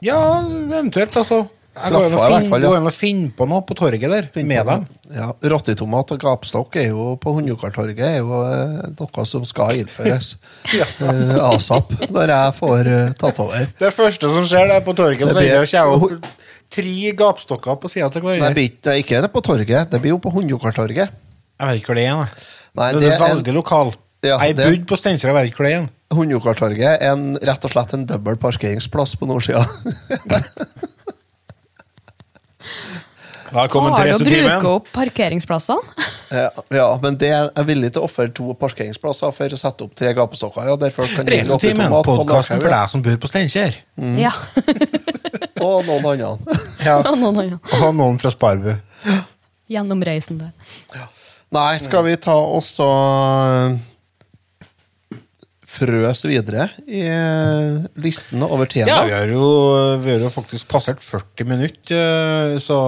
Ja, eventuelt, altså. Straffa og i hvert fall, ja. går inn og finne på noe på torget der, med dem. Ja, Rottetomat og gapstokk er jo på Hundjokartorget er jo eh, noe som skal innføres eh, asap når jeg får uh, tatt over. Det første som skjer, det er på torget, Det blir- er opp tre gapstokker på sida til hverandre. Nei, det er ikke det på torget, det blir jo på Hundjokartorget. Jeg vet ikke hvor det er. Nei, det, det er veldig lokal. Ja, jeg bodde på Steinkjer, jeg vet ikke hvor det er. Hundjokartorget er en, rett og slett en dobbel parkeringsplass på nordsida. Velkommen til du å bruke opp parkeringsplassene? Ja, ja, men det jeg er villig til å ofre to parkeringsplasser for å sette opp tre gapestokker. Ja, Returtimen, podkasten for deg som bor på Steinkjer. Ja. Og noen andre. Ja. Og noen andre. Og noen fra Sparbu. Gjennomreisende. Nei, skal vi ta oss og frøs videre i listene listen over Ja, vi har, jo, vi har jo faktisk passert 40 minutter, eh, så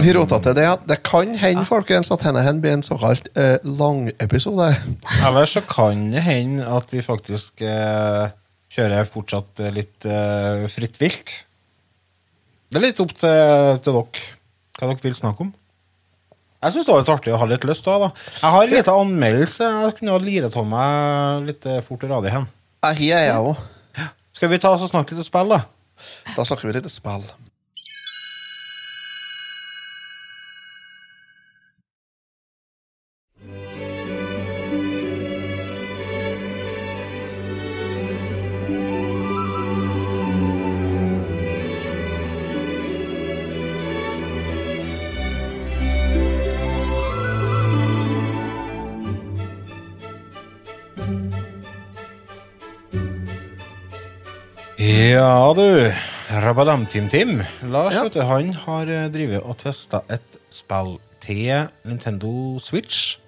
Vi rota til det. ja. Det kan hende folkens, at denne hen blir en såkalt eh, langepisode. Eller så kan det hende at vi faktisk eh, kjører fortsatt eh, litt eh, fritt vilt. Det er litt opp til, til dere hva dere vil snakke om. Jeg syns det var litt artig å ha litt lyst da. da. Jeg har en liten anmeldelse. Jeg kunne ha liret av meg litt eh, fort og radig hen. Jeg er jeg òg. Skal vi ta oss og snakke litt om spill, da? Da snakker vi litt spill. Ja, du. Rabadam-Tim-Tim. Lars Ja. vet du, han har drevet drivet og testa et spill til Nintendo Switch.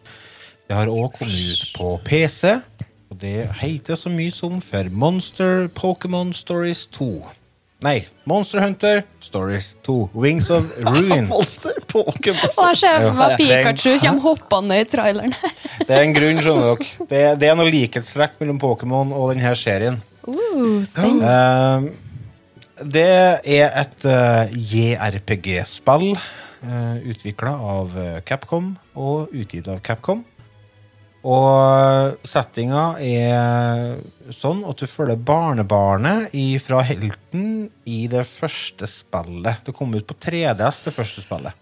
Det har òg kommet ut på PC, og det heter så mye som for Monster Pokémon Stories 2. Nei, Monster Hunter Stories 2. Wings of Ruin. Monster Pokémon. Stories. jeg ser for meg Pikachu kommer hoppende i traileren her. Det er en grunn, skjønner dere. Det, det er noe likhetstrekk mellom Pokémon og denne serien. Uh, spennende. Eh, det er et uh, JRPG-spill uh, utvikla av eh, Capcom og utgitt av Capcom. Og settinga er sånn at du følger barnebarnet fra helten i det første spillet. Det kom ut på 3DS, det første spillet.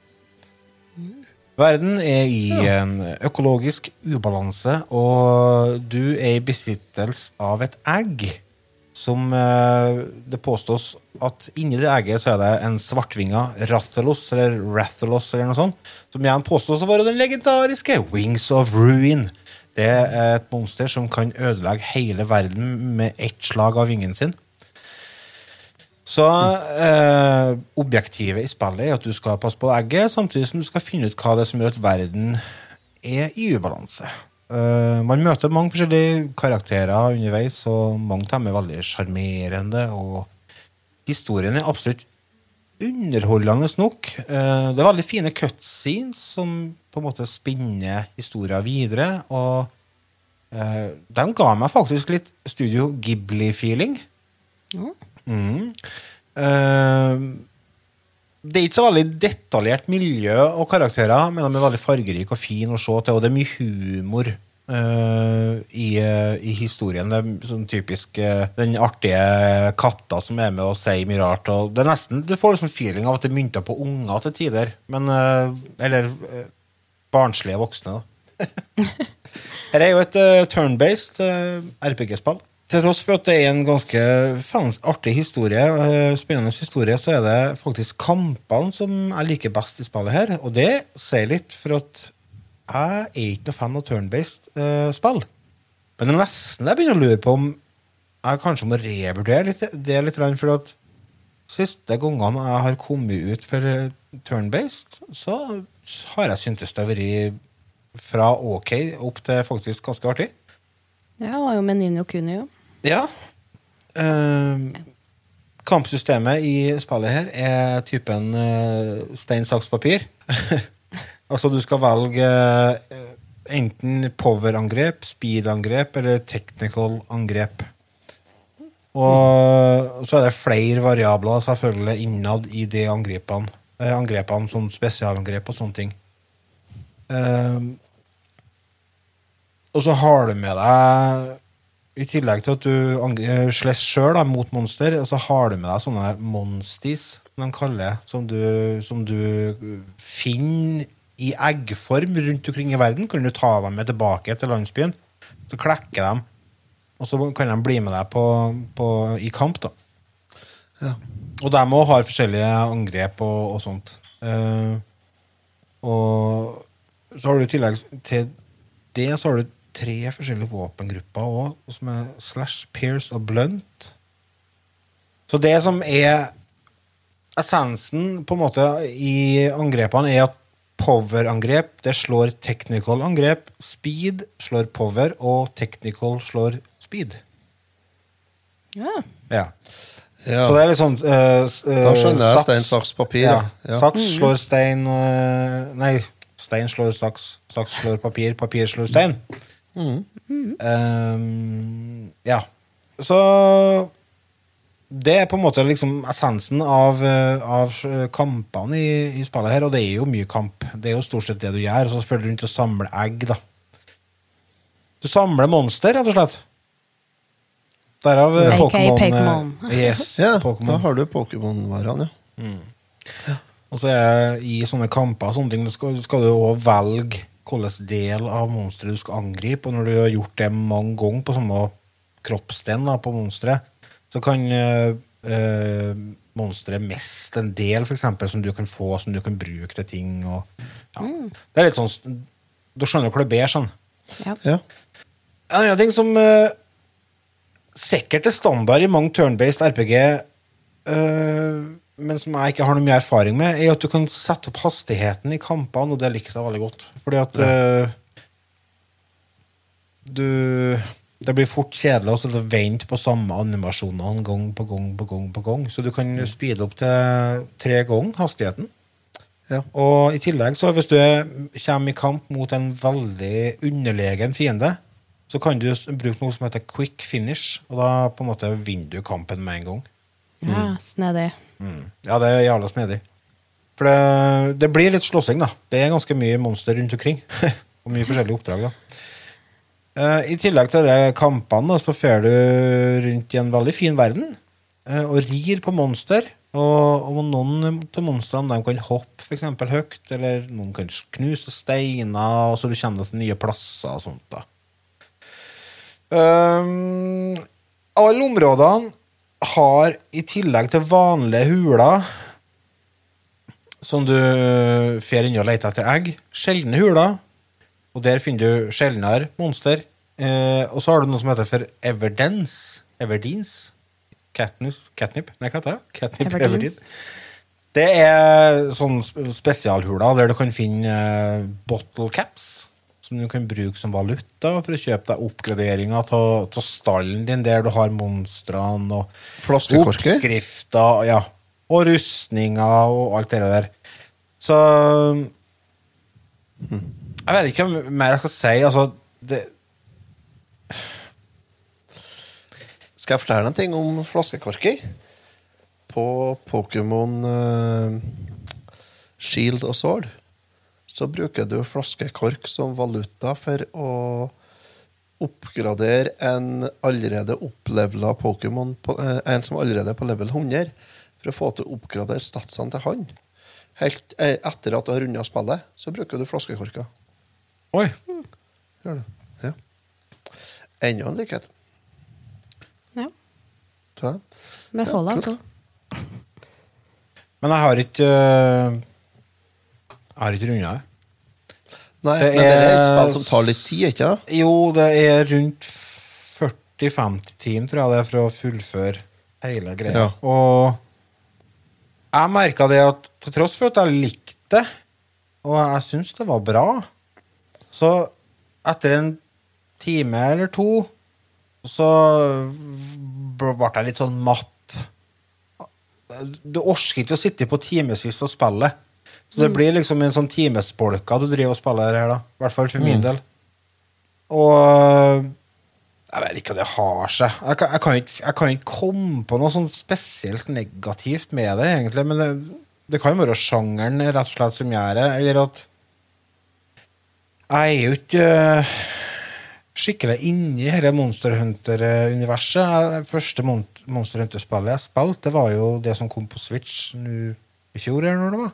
Verden er i en økologisk ubalanse, og du er i besittelse av et egg som eh, det påstås at inni det egget så er det en svartvinga Rathalos, eller Rathalos, eller noe sånt, som igjen påstås å være den legendariske Wings of Ruin. Det er et monster som kan ødelegge hele verden med ett slag av vingen sin. Så eh, objektivet i spillet er at du skal passe på egget, samtidig som du skal finne ut hva det er som gjør at verden er i ubalanse. Eh, man møter mange forskjellige karakterer underveis, og mange av dem er veldig sjarmerende. Og historien er absolutt underholdende nok. Uh, det er veldig fine cutscenes som på en måte spinner historien videre. Og uh, de ga meg faktisk litt Studio Ghibli-feeling. Mm. Eh, det er ikke så veldig detaljert miljø og karakterer, men de er veldig fargerike og fine å se til, og det er mye humor Uh, i, uh, i historien. Det er sånn typisk uh, den artige katta som er med og sier mye rart. Og det er nesten, Du får liksom feeling av at det er mynta på unger til tider. Men, eller barnslige voksne, da. Her er jo et turn-based RPG-spill. Til tross for at det er en ganske fans, artig historie, eh, spennende historie, så er det faktisk kampene som jeg liker best i spillet her. Og det sier litt, for at jeg er ikke noe fan av turn-based uh, spill. Men det er nesten jeg begynner å lure på om jeg kanskje må revurdere litt, det litt, for at siste gangene jeg har kommet ut for eh, turn-based, så har jeg syntes det har vært fra ok opp til faktisk ganske artig. Ja, det var jo med Ninjo Kuni, jo. Ja. Uh, kampsystemet i spillet her er typen uh, stein, saks, papir. altså, du skal velge uh, enten power-angrep, speed-angrep eller technical angrep. Og så er det flere variabler selvfølgelig innad i de angrepene. Eh, angrepene som spesialangrep og sånne ting. Eh, og så har du med deg i tillegg til at du eh, slåss sjøl mot monster, og så har du med deg sånne monstis, som de kaller som du, som du finner i eggform rundt omkring i verden. Kan du ta dem med tilbake til landsbyen, så klekker dem, og så kan de bli med deg på, på, i kamp. da. Ja. Og de òg har forskjellige angrep og, og sånt. Uh, Og så har du i tillegg til det så har du tre forskjellige våpengrupper òg, som er slash, pierce og blunt. Så det som er essensen på en måte i angrepene, er at power-angrep det slår technical angrep, speed slår power, og technical slår speed. Ja. Ja. Ja. Så det er litt sånn uh, eh, Da skjønner jeg saks- stein, saks, papir. Ja. Ja. Saks slår stein uh, Nei, stein slår saks, saks slår papir, papir slår stein. Um, ja. Så det er på en måte liksom essensen av, eh, av kampene i, i spillet her, og det er jo mye kamp. Det er jo stort sett det du gjør, og så følger du rundt og samler egg, da. Du samler monster, rett og slett. Derav eh, Pokémon. Yes, Ja, da har du Pokémon-varene, ja. Og så er i sånne kamper og sånne ting, skal, skal du også velge hvilken del av monsteret du skal angripe. Og når du har gjort det mange ganger på samme kroppsdel på monsteret, så kan øh, monsteret miste en del for eksempel, som du kan få, som du kan bruke til ting. Og, ja. Det er litt sånn Du skjønner hvor det ber sånn. ja. ja. En annen ting som øh, sikkert er standard i mange turn-based RPG, eh, men som jeg ikke har noe mye erfaring med, er at du kan sette opp hastigheten i kampene, og det likte jeg veldig godt. Fordi at eh, du Det blir fort kjedelig å vente på samme animasjonene gang på gang på gang. på gang. Så du kan speede opp til tre ganger hastigheten. Ja. Og i tillegg, så hvis du er, kommer i kamp mot en veldig underlegen fiende, så kan du bruke noe som heter quick finish, og da på en måte vinner du kampen med en gang. ja snedig. Ja, det er jævla snedig. For det, det blir litt slåssing, da. Det er ganske mye monster rundt omkring. og mye forskjellige oppdrag, da. Uh, I tillegg til de kampene, så fer du rundt i en veldig fin verden Uh, og rir på monster. Og, og noen av monstrene kan hoppe for eksempel høyt, eller noen kan knuse steiner, og så du kommer til nye plasser og sånt. da. Um, alle områdene har i tillegg til vanlige huler som du fer inn og leter etter egg, sjeldne huler, og der finner du sjeldnere monster. Eh, og så har du noe som heter for Everdence. Everdeens. Catnip? Catnip? Nei, hva heter det? Catnip Everdeens. Everdeen. Det er sånn spesialhuler der du kan finne eh, bottle caps, som du kan bruke som valuta for å kjøpe deg oppgraderinger av stallen din, der du har monstrene og oppskrifter, ja. Og rustninger og alt det der. Så Jeg vet ikke hva mer jeg skal si. Altså, det, Skal jeg fortelle en ting om flaskekorker? På Pokémon uh, Shield og Sword så bruker du flaskekork som valuta for å oppgradere en allerede opplevela Pokémon, eh, en som allerede er på level 100, for å få til å oppgradere statsene til han. Helt eh, etter at du har runda spillet, så bruker du flaskekorker. oi. Gjør det. Ja. Enda en likhet. Ja. Ta. Med Fallout òg. Men jeg har ikke øh, Jeg har ikke runda det. Nei, Det men det er et er- spill som tar litt tid, ikke det? Jo, det er rundt 40-50 timer, tror jeg det er, for å fullføre hele greia. Ja. Og jeg merka det at til tross for at jeg likte det, og jeg syns det var bra, så etter en time eller to så ble jeg litt sånn matt. Du orker ikke å sitte på timevis og spille. Så det blir liksom en sånn timesbolka du driver og spiller her, da. I hvert fall for min del. Og jeg vet ikke hva det har seg. Jeg kan, jeg, kan ikke, jeg kan ikke komme på noe sånn spesielt negativt med det, egentlig. Men det, det kan jo være sjangeren rett og slett som gjør det. Eller at jeg er jo ikke øh, skikkelig inni dette Monster Hunter-universet. Det første Monster Hunter-spillet jeg spilte, det var jo det som kom på Switch nå i fjor, eller når det var.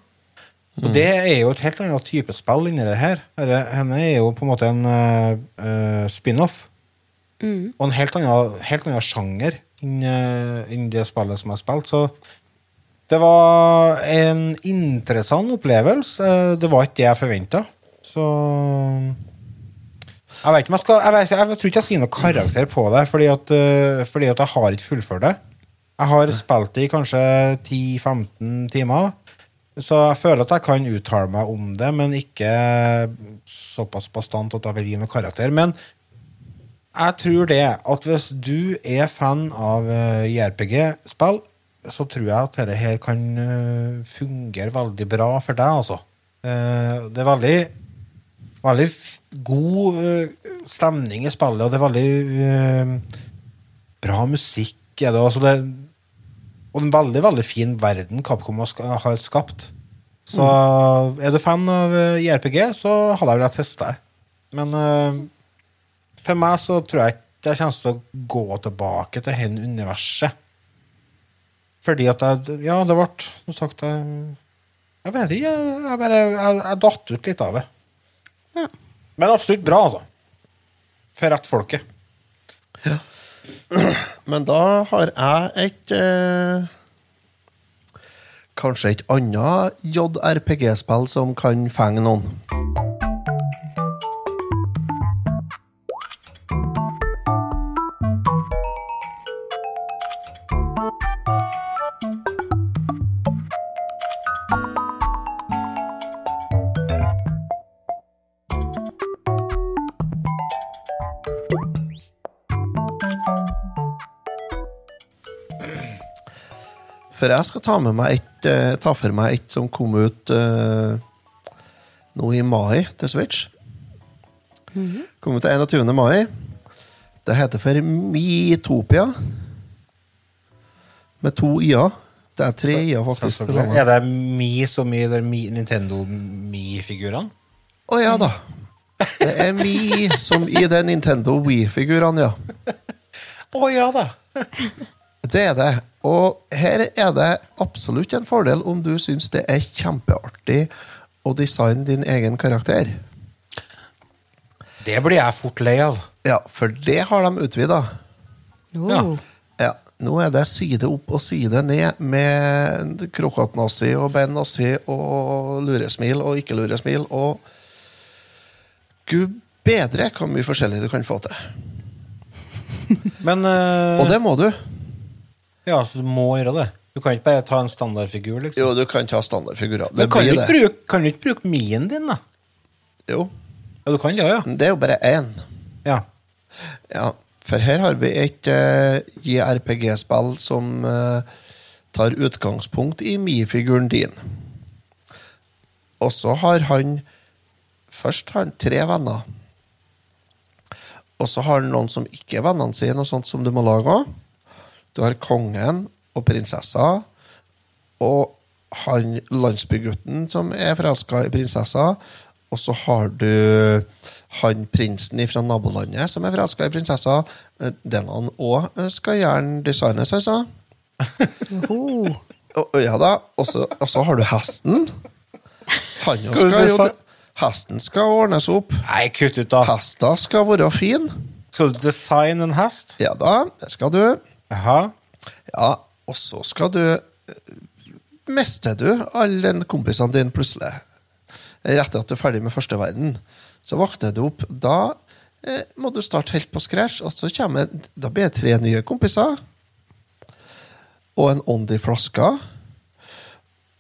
Og det er jo et helt annet type spill inni det her. Henne er jo på en måte en øh, spin-off. Og en helt annen, helt annen sjanger enn inn det spillet som jeg har spilt. Så Det var en interessant opplevelse. Det var ikke det jeg forventa. Så Jeg vet ikke om jeg skal Jeg, vet, jeg tror ikke jeg skal gi noe karakter på det, fordi at, fordi at jeg har ikke fullført det. Jeg har spilt det i kanskje 10-15 timer. Så jeg føler at jeg kan uttale meg om det, men ikke såpass bastant at jeg vil gi noe karakter. Men jeg tror det at hvis du er fan av eh, JRPG-spill, så tror jeg at dette her kan eh, fungere veldig bra for deg, altså. Eh, det er veldig Veldig god stemning i spillet, og det er veldig bra musikk. Er det, altså det, og en veldig veldig fin verden Capcom har skapt. Så er du fan av eh, JRPG, så hadde jeg villet teste det. Men uh, for meg så tror jeg ikke jeg kommer til å gå tilbake til hen universet. Fordi at jeg Ja, det ble som sagt Jeg, jeg vet ikke. Jeg, jeg bare jeg, jeg datt ut litt av det. Men absolutt bra, altså. For rett folket. Men da har jeg et eh, Kanskje et annet JRPG-spill som kan fenge noen. For jeg skal ta, med meg et, eh, ta for meg et som kom ut uh, nå i mai til Switch. Kom ut til 21. mai. Det heter for Miitopia. Med to i-er. Det er tre i-er, faktisk. Så, så, så, Er det Mi som i Nintendo Mi-figurene? Å ja da. Det er Mi som i det Nintendo Wii-figurene, ja. Å ja da! Det er det. Og her er det absolutt en fordel om du syns det er kjempeartig å designe din egen karakter. Det blir jeg fort lei av. Ja, for det har de utvida. Oh. Ja, nå er det side opp og side ned med krokatnazi og beinnazi og luresmil og ikke-luresmil og Gud bedre hvor mye forskjellig du kan få til. Men uh... Og det må du. Ja, så du må gjøre det. Du kan ikke bare ta en standardfigur, liksom. Jo, du kan ta standardfigurer. Det Men kan du, blir ikke det. bruke, kan du ikke bruke mien din, da? Jo, Ja, du kan det, ja. det er jo bare én. ja. Ja, for her har vi et eh, JRPG-spill som eh, tar utgangspunkt i Mi-figuren din. Og så har han Først har han tre venner. Og så har han noen som ikke er vennene sine, og sånt som du må lage òg. Du har kongen og prinsessa, og han landsbygutten som er forelska i prinsessa. Og så har du han prinsen fra nabolandet som er forelska i prinsessa. Eh, Den han òg skal gjerne designes, altså. Oh. Og, ja da, og så og så har du hesten. Han det skal jo Hesten skal ordnes opp. Nei, kutt ut, da. Hesta skal være fin. Skal du designe en hest? Ja da, det skal du. Jaha. Ja, og så skal du eh, Mister du alle kompisene dine plutselig? Rett etter at du er ferdig med første verden, så våkner du opp. Da eh, må du starte helt på scratch, og så kommer Da blir det tre nye kompiser. Og en ånd i flaska.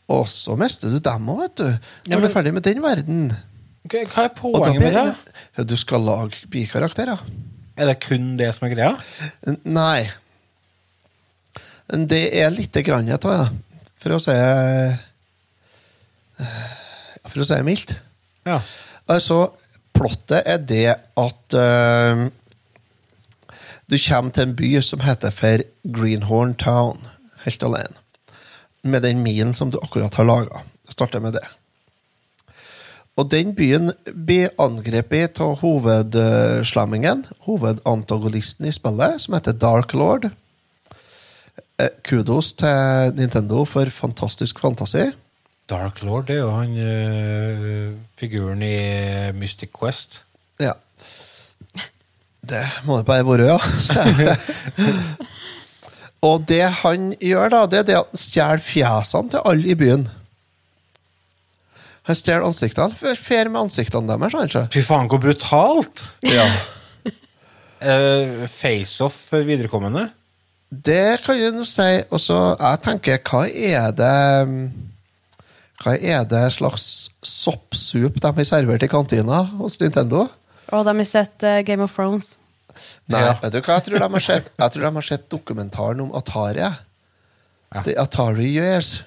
Og så mister du dem òg, vet du. Når Ja, du men- er ferdig med den verden. Hva er poenget med det? Du skal lage bikarakterer. Er det kun det som er greia? Nei. Det er lite grann, av det, For å si For å si det mildt. Ja. Altså, plottet er det at uh, du kommer til en by som heter for Greenhorn Town, helt alene. Med den minen som du akkurat har laga. Starter med det. Og den byen blir angrepet av hovedslemmingen, hovedantagonisten i spillet, som heter Dark Lord. Eh, Kudos til Nintendo for fantastisk fantasi. Dark Lord det er jo han øh, figuren i Mystic Quest. Ja. Det må det bare være, ja. Og det han gjør, da, det er det at han stjeler fjesene til alle i byen. Han stjeler ansiktene. Fer med ansiktene deres, kanskje. Fy faen, hvor brutalt! Ja. uh, Face-off for viderekommende. Det kan jeg nå si. Og så jeg tenker, hva er det Hva er det slags soppsup de har servert i kantina hos Nintendo? Og de har sett eh, Game of Thrones. Nei, Ja. vet du hva jeg tror de har sett? Jeg tror de har sett dokumentaren om Atari. jeg. Ja. The Atari Years.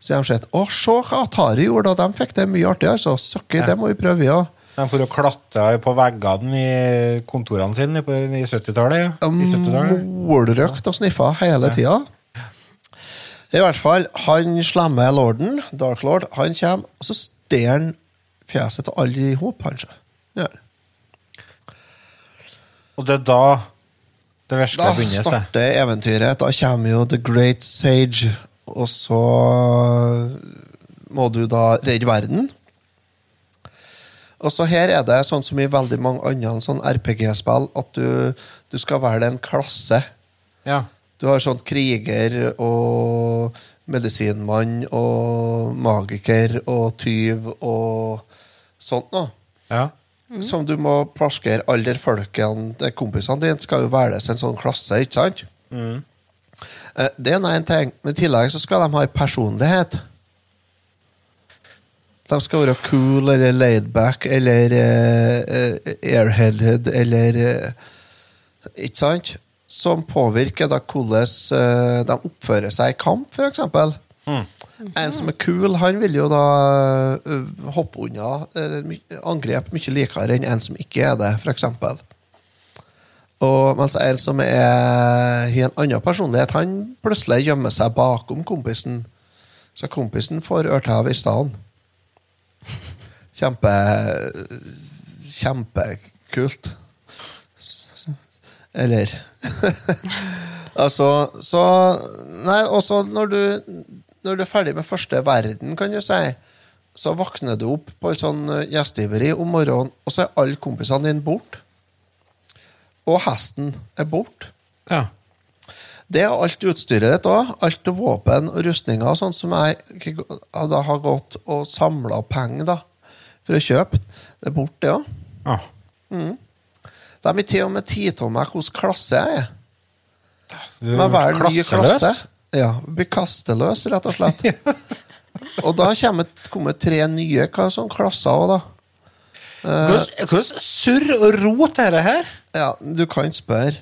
Så de har sett Å, se hva Atari gjorde, da. De fikk det mye artig. altså. Søkker, Ja. det må vi prøve, vi òg. De for å klatre på veggene i kontorene sine på, i 70-tallet. Ja. I 70-tallet. Målrøkt og sniffa hele tida. I hvert fall, han slemme lorden, Dark Lord, han kommer, og så stjeler han fjeset til alle i hop, kanskje. Ja. Og det er da det verste Da begynner seg. starter eventyret. Da kommer jo The Great Sage, og så må du da redde verden. Og så her er det sånn som i veldig mange andre sånn RPG-spill, at du, du skal velge en klasse. Ja. Du har sånn kriger og medisinmann og magiker og tyv og sånt noe. ja. Som du må plaskere alle folkene kompisene dine skal jo velges en sånn klasse, ikke sant? Mm. Det er én en ting, men i tillegg så skal de ha en personlighet. De skal være cool eller laidback eller uh, airheaded eller uh, Ikke sant? Som påvirker da hvordan uh, de oppfører seg i kamp, f.eks. En som er cool, han vil jo da uh, hoppe unna angrep mye likere enn en som ikke er det, f.eks. Og mens en som er har en annen personlighet, han plutselig gjemmer seg bakom kompisen. Så kompisen får ørtev i stedet. Kjempe Kjempekult. Eller Altså, så Nei, også når du Når du er ferdig med første verden, kan du si, så våkner du opp på et sånn eh, gjestgiveri om morgenen, og så er alle kompisene dine borte. Og hesten er borte. ja. Det er alt utstyret ditt òg. Alt våpen og rustninger og sånt som jeg da har gått og samla penger da, for å kjøpe. Det er borte, ja. Ah. ja. De er til og med tatt av meg hvilken klasse jeg er. Du Med hver ny klasse. Ja, blir kasteløs, rett og slett. og da kommer kommer tre nye hva sånn klasser òg, da. Hvordan hvordan surr og rot er det her? Ja, du kan spørre.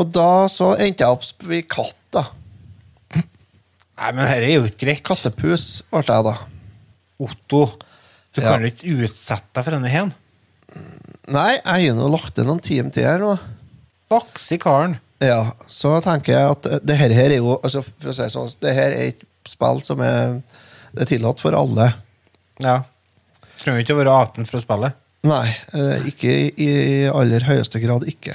Og da så endte jeg opp ved katt, da. Nei, men dette er jo ikke greit. Kattepus ble jeg, da. Otto, du kan jo ikke utsette deg for denne hen. Nei, jeg har nå lagt til noen til her nå. Baks i karen. Ja, så tenker jeg at det her, her er jo altså For å si sånn, det her er et spill som er, det er tillatt for alle. Ja. Trenger ikke å være 18 for å spille. Nei, eh, ikke i, i aller høyeste grad ikke.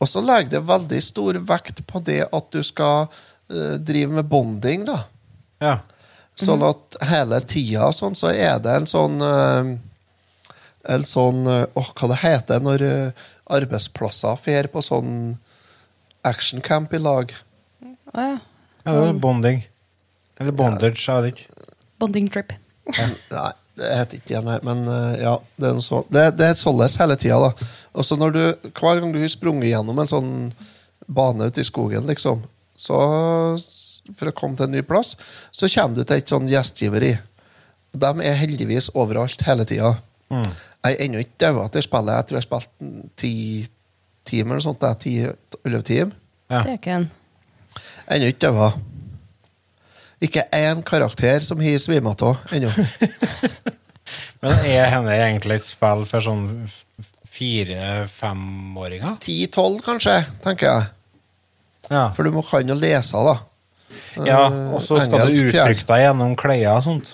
Og så legger det veldig stor vekt på det at du skal eh, drive med bonding, da. Ja. Sånn at hele tida sånn, så er det en sånn eh, En sånn eh, Åh, hva det heter når eh, arbeidsplasser fer på sånn actioncamp i lag? Å ja. ja det er bonding. Eller bondage, jeg vet ikke. Bonding trip. Nei, det heter ikke det. Men ja, det er, noe så, det, det er således hele tida, da. Og så når du, hver gang du har sprunget gjennom en sånn bane ute i skogen, liksom, så for å komme til en ny plass, så kommer du til et sånn gjestgiveri. De er heldigvis overalt hele tida. Jeg er ennå ikke daua til spillet. Jeg tror jeg spilte ti timer eller sånt. Ti-elleve timer. Ja. Det er ikke en Ennå ikke daua. Ikke én karakter som har svima av ennå. Men er henne egentlig et spill for sånn fire-femåringer? Ti-tolv, kanskje, tenker jeg. Ja. For du må kan jo lese, da. Ja. Og så skal du uttrykke deg gjennom klær og sånt.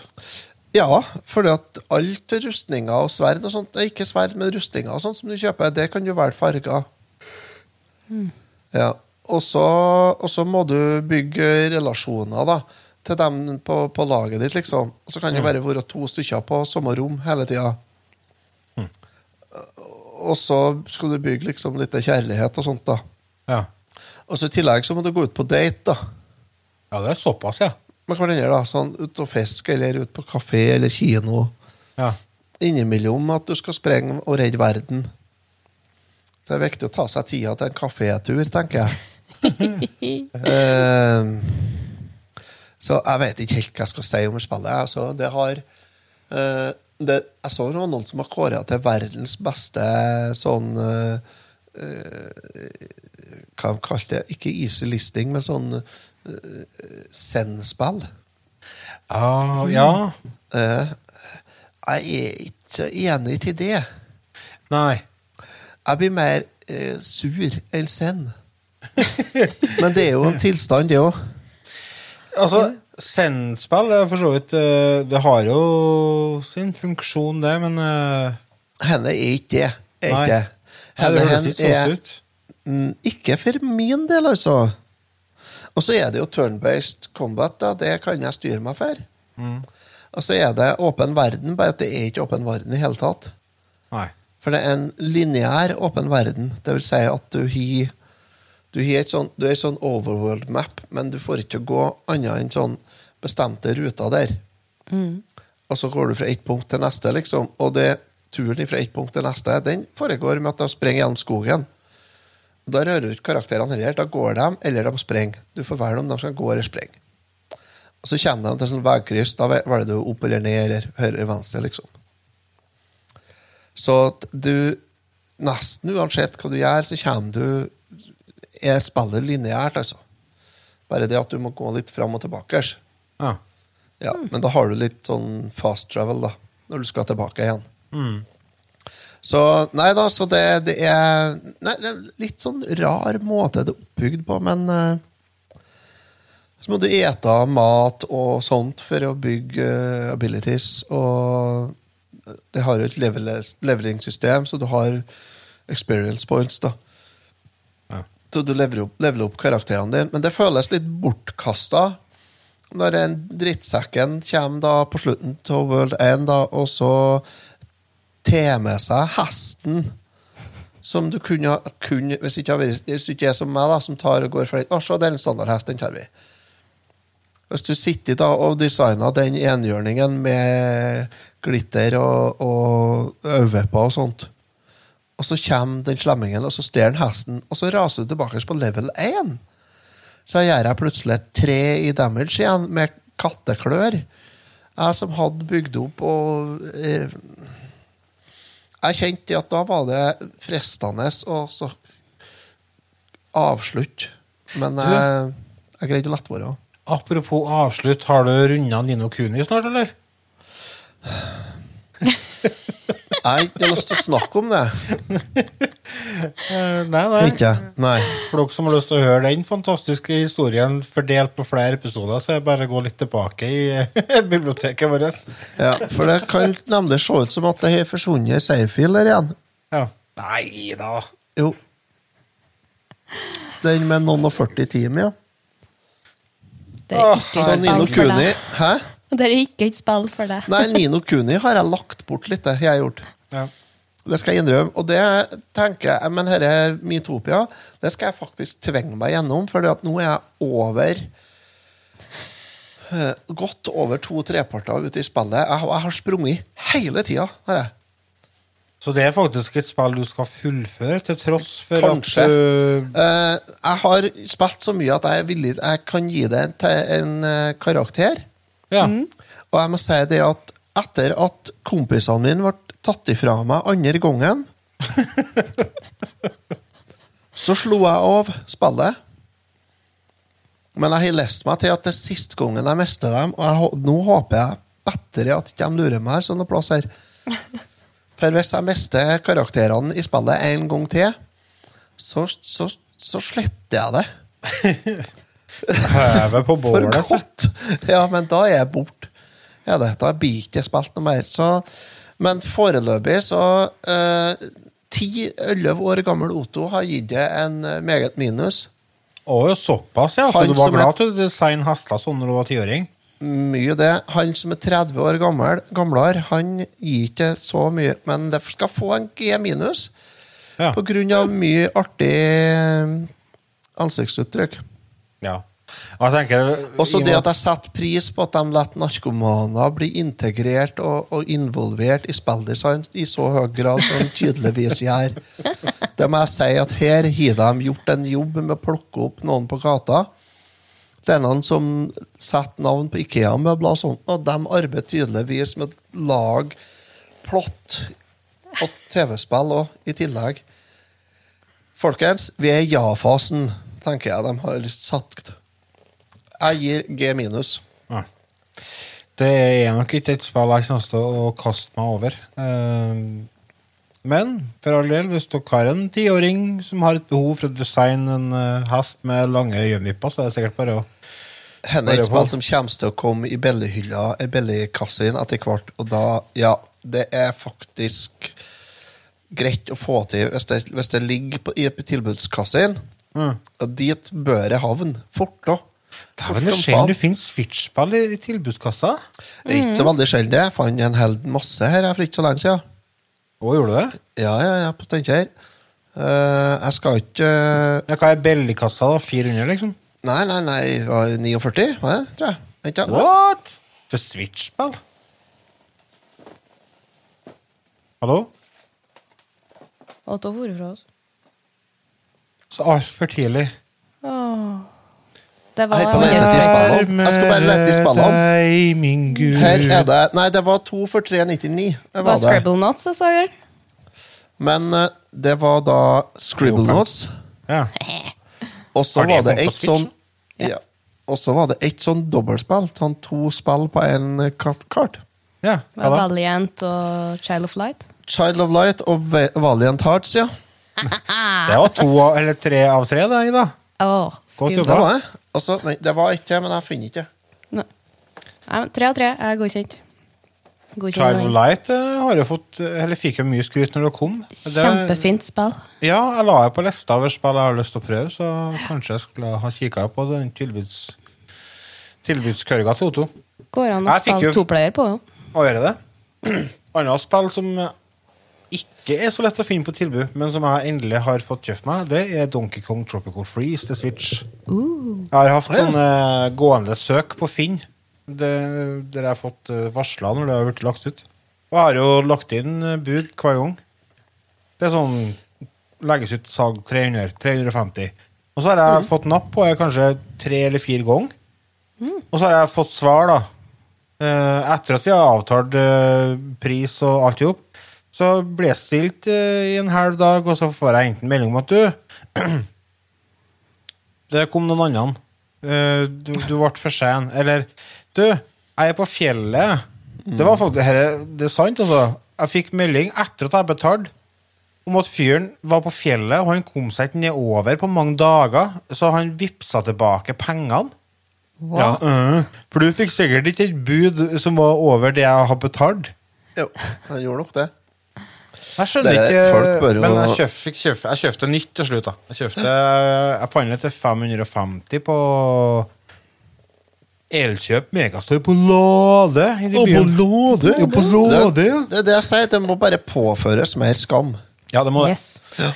Ja, for alt rustninger og sverd og sånt Ikke sverd, men rustninger og sånt som du kjøper, det kan jo være farger. Ja. Og så og så må du bygge relasjoner da til dem på, på laget ditt, liksom. Og så kan det bare være to stykker på samme rom hele tida. Og så skal du bygge liksom litt kjærlighet og sånt, da. Ja. Og så i tillegg så må du gå ut på date, da. Ja, det er såpass, ja. Med hverandre, da. Sånn ut og fiske, eller ut på kafé eller kino. ja. Innimellom at du skal sprenge og redde verden. Så det er viktig å ta seg tida til en kafétur, tenker jeg. Eh, så jeg vet ikke helt hva jeg skal si om spillet. Altså, det har uh, det, Jeg så det var noen som har kåra til verdens beste sånn uh, eh, Hva de kalte det? Ikke easy listing, men sånn Zen-spill. Ah, ja. Eh, jeg er ikke enig til det. Nei. Jeg blir mer eh, sur enn send. Men det er jo en tilstand, det òg. Altså, Zen-spill er for så vidt eh, Det har jo sin funksjon, det, men Henne er ikke det. Er ikke. Henne, Nei, det høres ikke sånn ut. ikke for min del, altså. Og så er det jo turn-based combat. da, Det kan jeg styre meg for. Mm. Og så er det åpen verden, bare at det er ikke åpen verden i hele tatt. Nei. For det er en lineær åpen verden. Det vil si at du har du har et sånn, du er et sånn overworld map, men du får ikke gå annet enn sånn bestemte ruter der. Og så går du fra ett punkt til neste, liksom. Og det, turen fra ett punkt til neste den foregår med at de springer gjennom skogen. Da rører du ikke karakterene heller. Da går de, eller de springer. Du får velge om de skal gå eller springe. Og så kommer de til sånn veikryss. Da velger du opp eller ned eller høyre eller venstre, liksom. Så at du Nesten uansett hva du gjør, så kommer du Er spillet lineært, altså. Bare det at du må gå litt fram og tilbake. Ja. Ja, Men da har du litt sånn fast travel, da. Når du skal tilbake igjen. Mm. Så nei da, så det, det er nei, det er litt sånn rar måte det er oppbygd på, men eh, så må du ete mat og sånt for å bygge eh, abilities. Og det har jo et level levelingssystem, så du har experience points, da. Ja. Så du leveler opp, leveler opp karakterene dine. Men det føles litt bortkasta når en drittsekken kommer da på slutten av World 1, da, og så tar med seg hesten som du kunne, ha- hvis, ikke, du ikke er som meg, da, som tar og går for den. Å, se, det er en standardhest, den tar vi. Hvis du sitter da og designer den enhjørningen med glitter og, og øyevipper og sånt, og så kommer den slemmingen, og så stjeler hesten, og så raser du tilbake på level 1. Så gjør jeg plutselig tre i damage igjen med katteklør. Jeg som hadde bygd opp og eh, Jeg kjente at da var det fristende å så avslutte. Men jeg, jeg greide å la være. Apropos avslutt, har du runda Nino Kuni snart, eller? Jeg har ikke lyst til å snakke om det. Eh, nei, nei. Ikke? Nei. For dere som har lyst til å høre den fantastiske historien fordelt på flere episoder, så er det bare å gå litt tilbake i biblioteket vårt. Ja, for det kan nemlig se ut som at det har forsvunnet save-fil der igjen. Ja. Nei da. Jo. Den med noen og 40 timer, ja. Det er ikke Så Nino Kuni. Hæ? Det er ikke et spill for deg. Nei, Nino Kuni har jeg lagt bort litt, det har jeg gjort. Ja. Det skal jeg innrømme. Og det tenker jeg Men dette Metopia, det skal jeg faktisk tvinge meg gjennom, for nå er jeg over eh, Godt over to treparter ute i spillet. Jeg, har- jeg har sprunget hele tida. Så det er faktisk et spill du skal fullføre, til tross for Kanskje. at du uh, jeg har spilt så mye at jeg er villig Jeg kan gi det en, en eh, karakter. Ja. Og jeg må si det at etter at kompisene mine ble tatt ifra meg andre gangen Så slo jeg av spillet. Men jeg har lest meg til at det er siste gangen jeg mister dem, og jeg, nå håper jeg bedre at ikke lurer meg her sånn noe plass her. For hvis jeg mister karakterene i spillet en gang til, så, så, så sletter jeg det. hever på bålet. For godt! Ja, men da er jeg borte. Ja, da blir ikke spilt noe mer. Så, men foreløpig så Ti-elleve år gammel Otto har gitt det en eh, meget minus. Å, såpass, ja. Så Han du var som glad til å designe hester sånn når du var tiåring? Mye det. Han som er 30 år gammel, gamlere, han gir ikke så mye. Men det skal få en G minus Ja. på grunn av mye artig ansiktsuttrykk. Ja. Og tenker Også det at jeg setter pris på at de lar narkomaner bli integrert og, og involvert i spilldesign i så høy grad som de tydeligvis gjør. Det må jeg si at her har de gjort en jobb med å plukke opp noen på gata. Det er noen som setter navn på Ikea-møbler og sånt, og de arbeider tydeligvis med å lage plott og TV-spill òg, i tillegg. Folkens, vi er i ja-fasen, tenker jeg de har sagt. Jeg gir G minus. Ja. Det er nok ikke et spill jeg kommer til å kaste meg over. Eh, Men for all del, hvis dere har en tiåring som har et behov for å designe en eh, hest med lange øyenvipper, så er det sikkert bare å Henne er et spill som kommer til å komme i billighylla, i billigkassen din etter hvert, og da, ja, det er faktisk greit å få til hvis det, hvis det ligger på, i tilbudskassen. Mm. Dit bør jeg havne fort, da. Dæven, det er sjelden du finner Switch-spill i, i tilbudskassa. Det er ikke så veldig sjelden. Jeg fant en hel masse her for ikke så lenge siden. Å, gjorde du det? Ja, ja, ja, på Steinkjer. Uh, jeg skal ikke uh... Hva er billigkassa, da? 400, liksom? Nei, nei, nei, det var 49, hva er det, tror jeg. Vent, ja. What? For Switch-spill? Hallo? Otto for fra oss. Så altfor tidlig. Åh. Det Jeg Her på var lete etter. Jeg skal bare lete i deg. Her er det Nei, det var to for 399. Det var var det. Scribble Knots jeg så her. Men eh, det var da Scribble Knots. Ja. Og så var det ett sånn ja. Og så var det ett sånn dobbeltspill. Sånn to spill på en eh, kart. ja. Hva da? Valiant og Child of Light. Child of Light og Valiant Hearts, ja. Det var to eller tre av tre, det, Ida. Åh, Godt jobba. Det var det. Altså, nei, det var ikke, men jeg finner ikke. Nei. Nei, men Tre av tre er godkjent. Child of Light eh, har jo fått, eh, eller fikk jo mye skryt når det kom. Det, Kjempefint spill. Ja, jeg la det på lista over spill jeg har lyst til å prøve, så kanskje jeg skulle ha kikka på den tilbuds, tilbudskørga til Otto. Går an å spille toplayer på. jo. Å gjøre det. Annet spill som ikke er så lett å finne på tilbud, men som jeg endelig har fått kjøpt meg, det er Donkey Kong Tropical Freeze til Switch. Jeg har hatt sånne gående søk på Finn, det, der jeg har fått uh, varsla når det har blitt lagt ut. Og jeg har jo lagt inn eh, bud hver gang. Det er sånn legges ut salg 300, 350. Og så har jeg fått napp på det kanskje tre eller fire ganger. Og så har jeg fått svar, da. Eh, etter at vi har avtalt eh, pris og alt i hop, så blir jeg stilt eh, i en halv dag, og så får jeg enten melding om at du Det kom noen andre. Eh, du, du ble for sen. Eller Du, jeg er på fjellet. Det var faktisk her, Det er sant, altså. Jeg fikk melding etter at jeg betalte om at fyren var på fjellet, og han kom seg ikke nedover på mange dager, så han vippsa tilbake pengene. Ja, øh, for du fikk sikkert ikke et bud som var over det jeg har betalt. Jo, han gjorde nok det. Jeg skjønner Det ikke folk jo- Men jeg kjøpte, fikk kjøpte, jeg kjøpte nytt til slutt. da Jeg kjøpte Jeg fant det til 550 på Elkjøp Megastore på Lade. i de byen. Lade? Jo, på Lade. ja. Det, det er det jeg sier, det må bare påføres mer skam. Ja, det må det. Yes.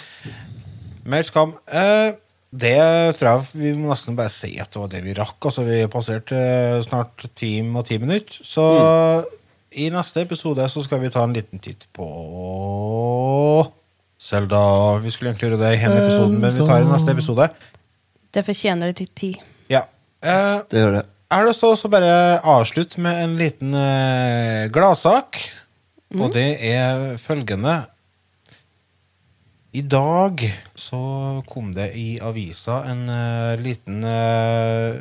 Mer skam. Eh, det tror jeg vi må nesten bare si at det var det vi rakk. Altså, vi passerte eh, snart time og ti minutter. Så i neste episode så skal vi ta en liten titt på Selda. Vi skulle egentlig gjøre det i denne episoden, men vi tar det i neste episode. Det fortjener litt tid. Ja. Eh, Det gjør det. jeg har lyst til å bare avslutte med en liten eh, gladsak. Og det er følgende I dag så kom det i avisa en eh, liten eh,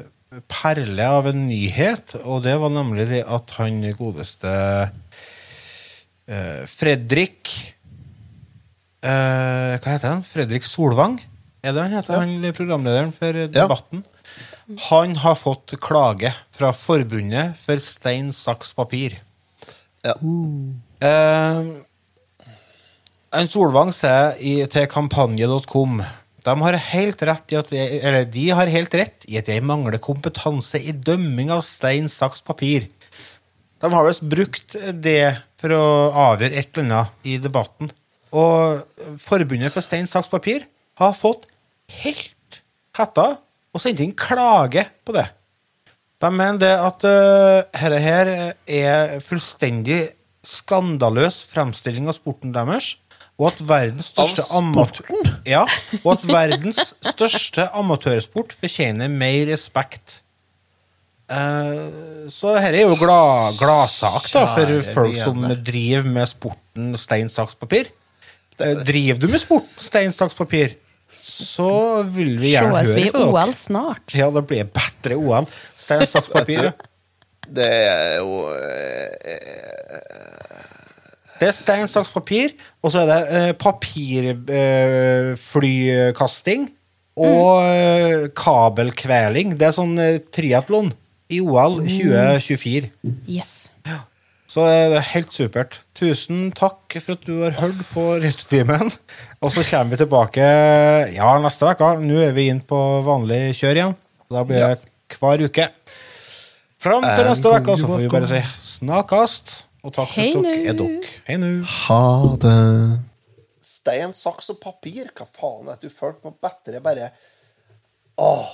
perle av en nyhet, og det var nemlig det at han godeste eh, Fredrik eh, Hva heter han? Fredrik Solvang? Er det han heter? Han er programlederen for Debatten. Ja. Han har fått klage fra Forbundet for stein, saks, papir. Ja. Eh, en Solvang sier til kampanje.com de har helt rett i at jeg, de har helt rett i at jeg mangler kompetanse i dømming av stein, saks, papir. De har visst brukt det for å avgjøre et eller annet i debatten. Og Forbundet for stein, saks, papir har fått helt hetta og sendt inn klage på det. De mener det at uh, dette her er fullstendig skandaløs fremstilling av sporten deres, og at verdens største amatør... Ja, og at verdens største amatørsport fortjener mer respekt. Uh, så dette er jo glad, gladsak da, for Kjære folk som driver med sporten stein, saks, papir. Eh, Driver du med sport stein, saks, papir, så vil vi gjerne Sees høre i fra dere. OL snart? Ja, det blir bedre OL. Stein, saks, papir. Det er jo eh, Det er stein, saks, papir, og så er det eh, papirflykasting og eh, kabelkveling. Det er sånn eh, triatlon i OL 2024. Yes. Så det er helt supert. Tusen takk for at du har hørt på rettetimen. Og så kommer vi tilbake ja, neste uke. Nå er vi inn på vanlig kjør igjen. Da blir det hver uke. Fram til neste uke så får vi bare si snakkast. Og takk for at dere er dere. Hei nå. Ha det. Stein, saks og papir. Hva faen er det du følte på bedre Bare Åh.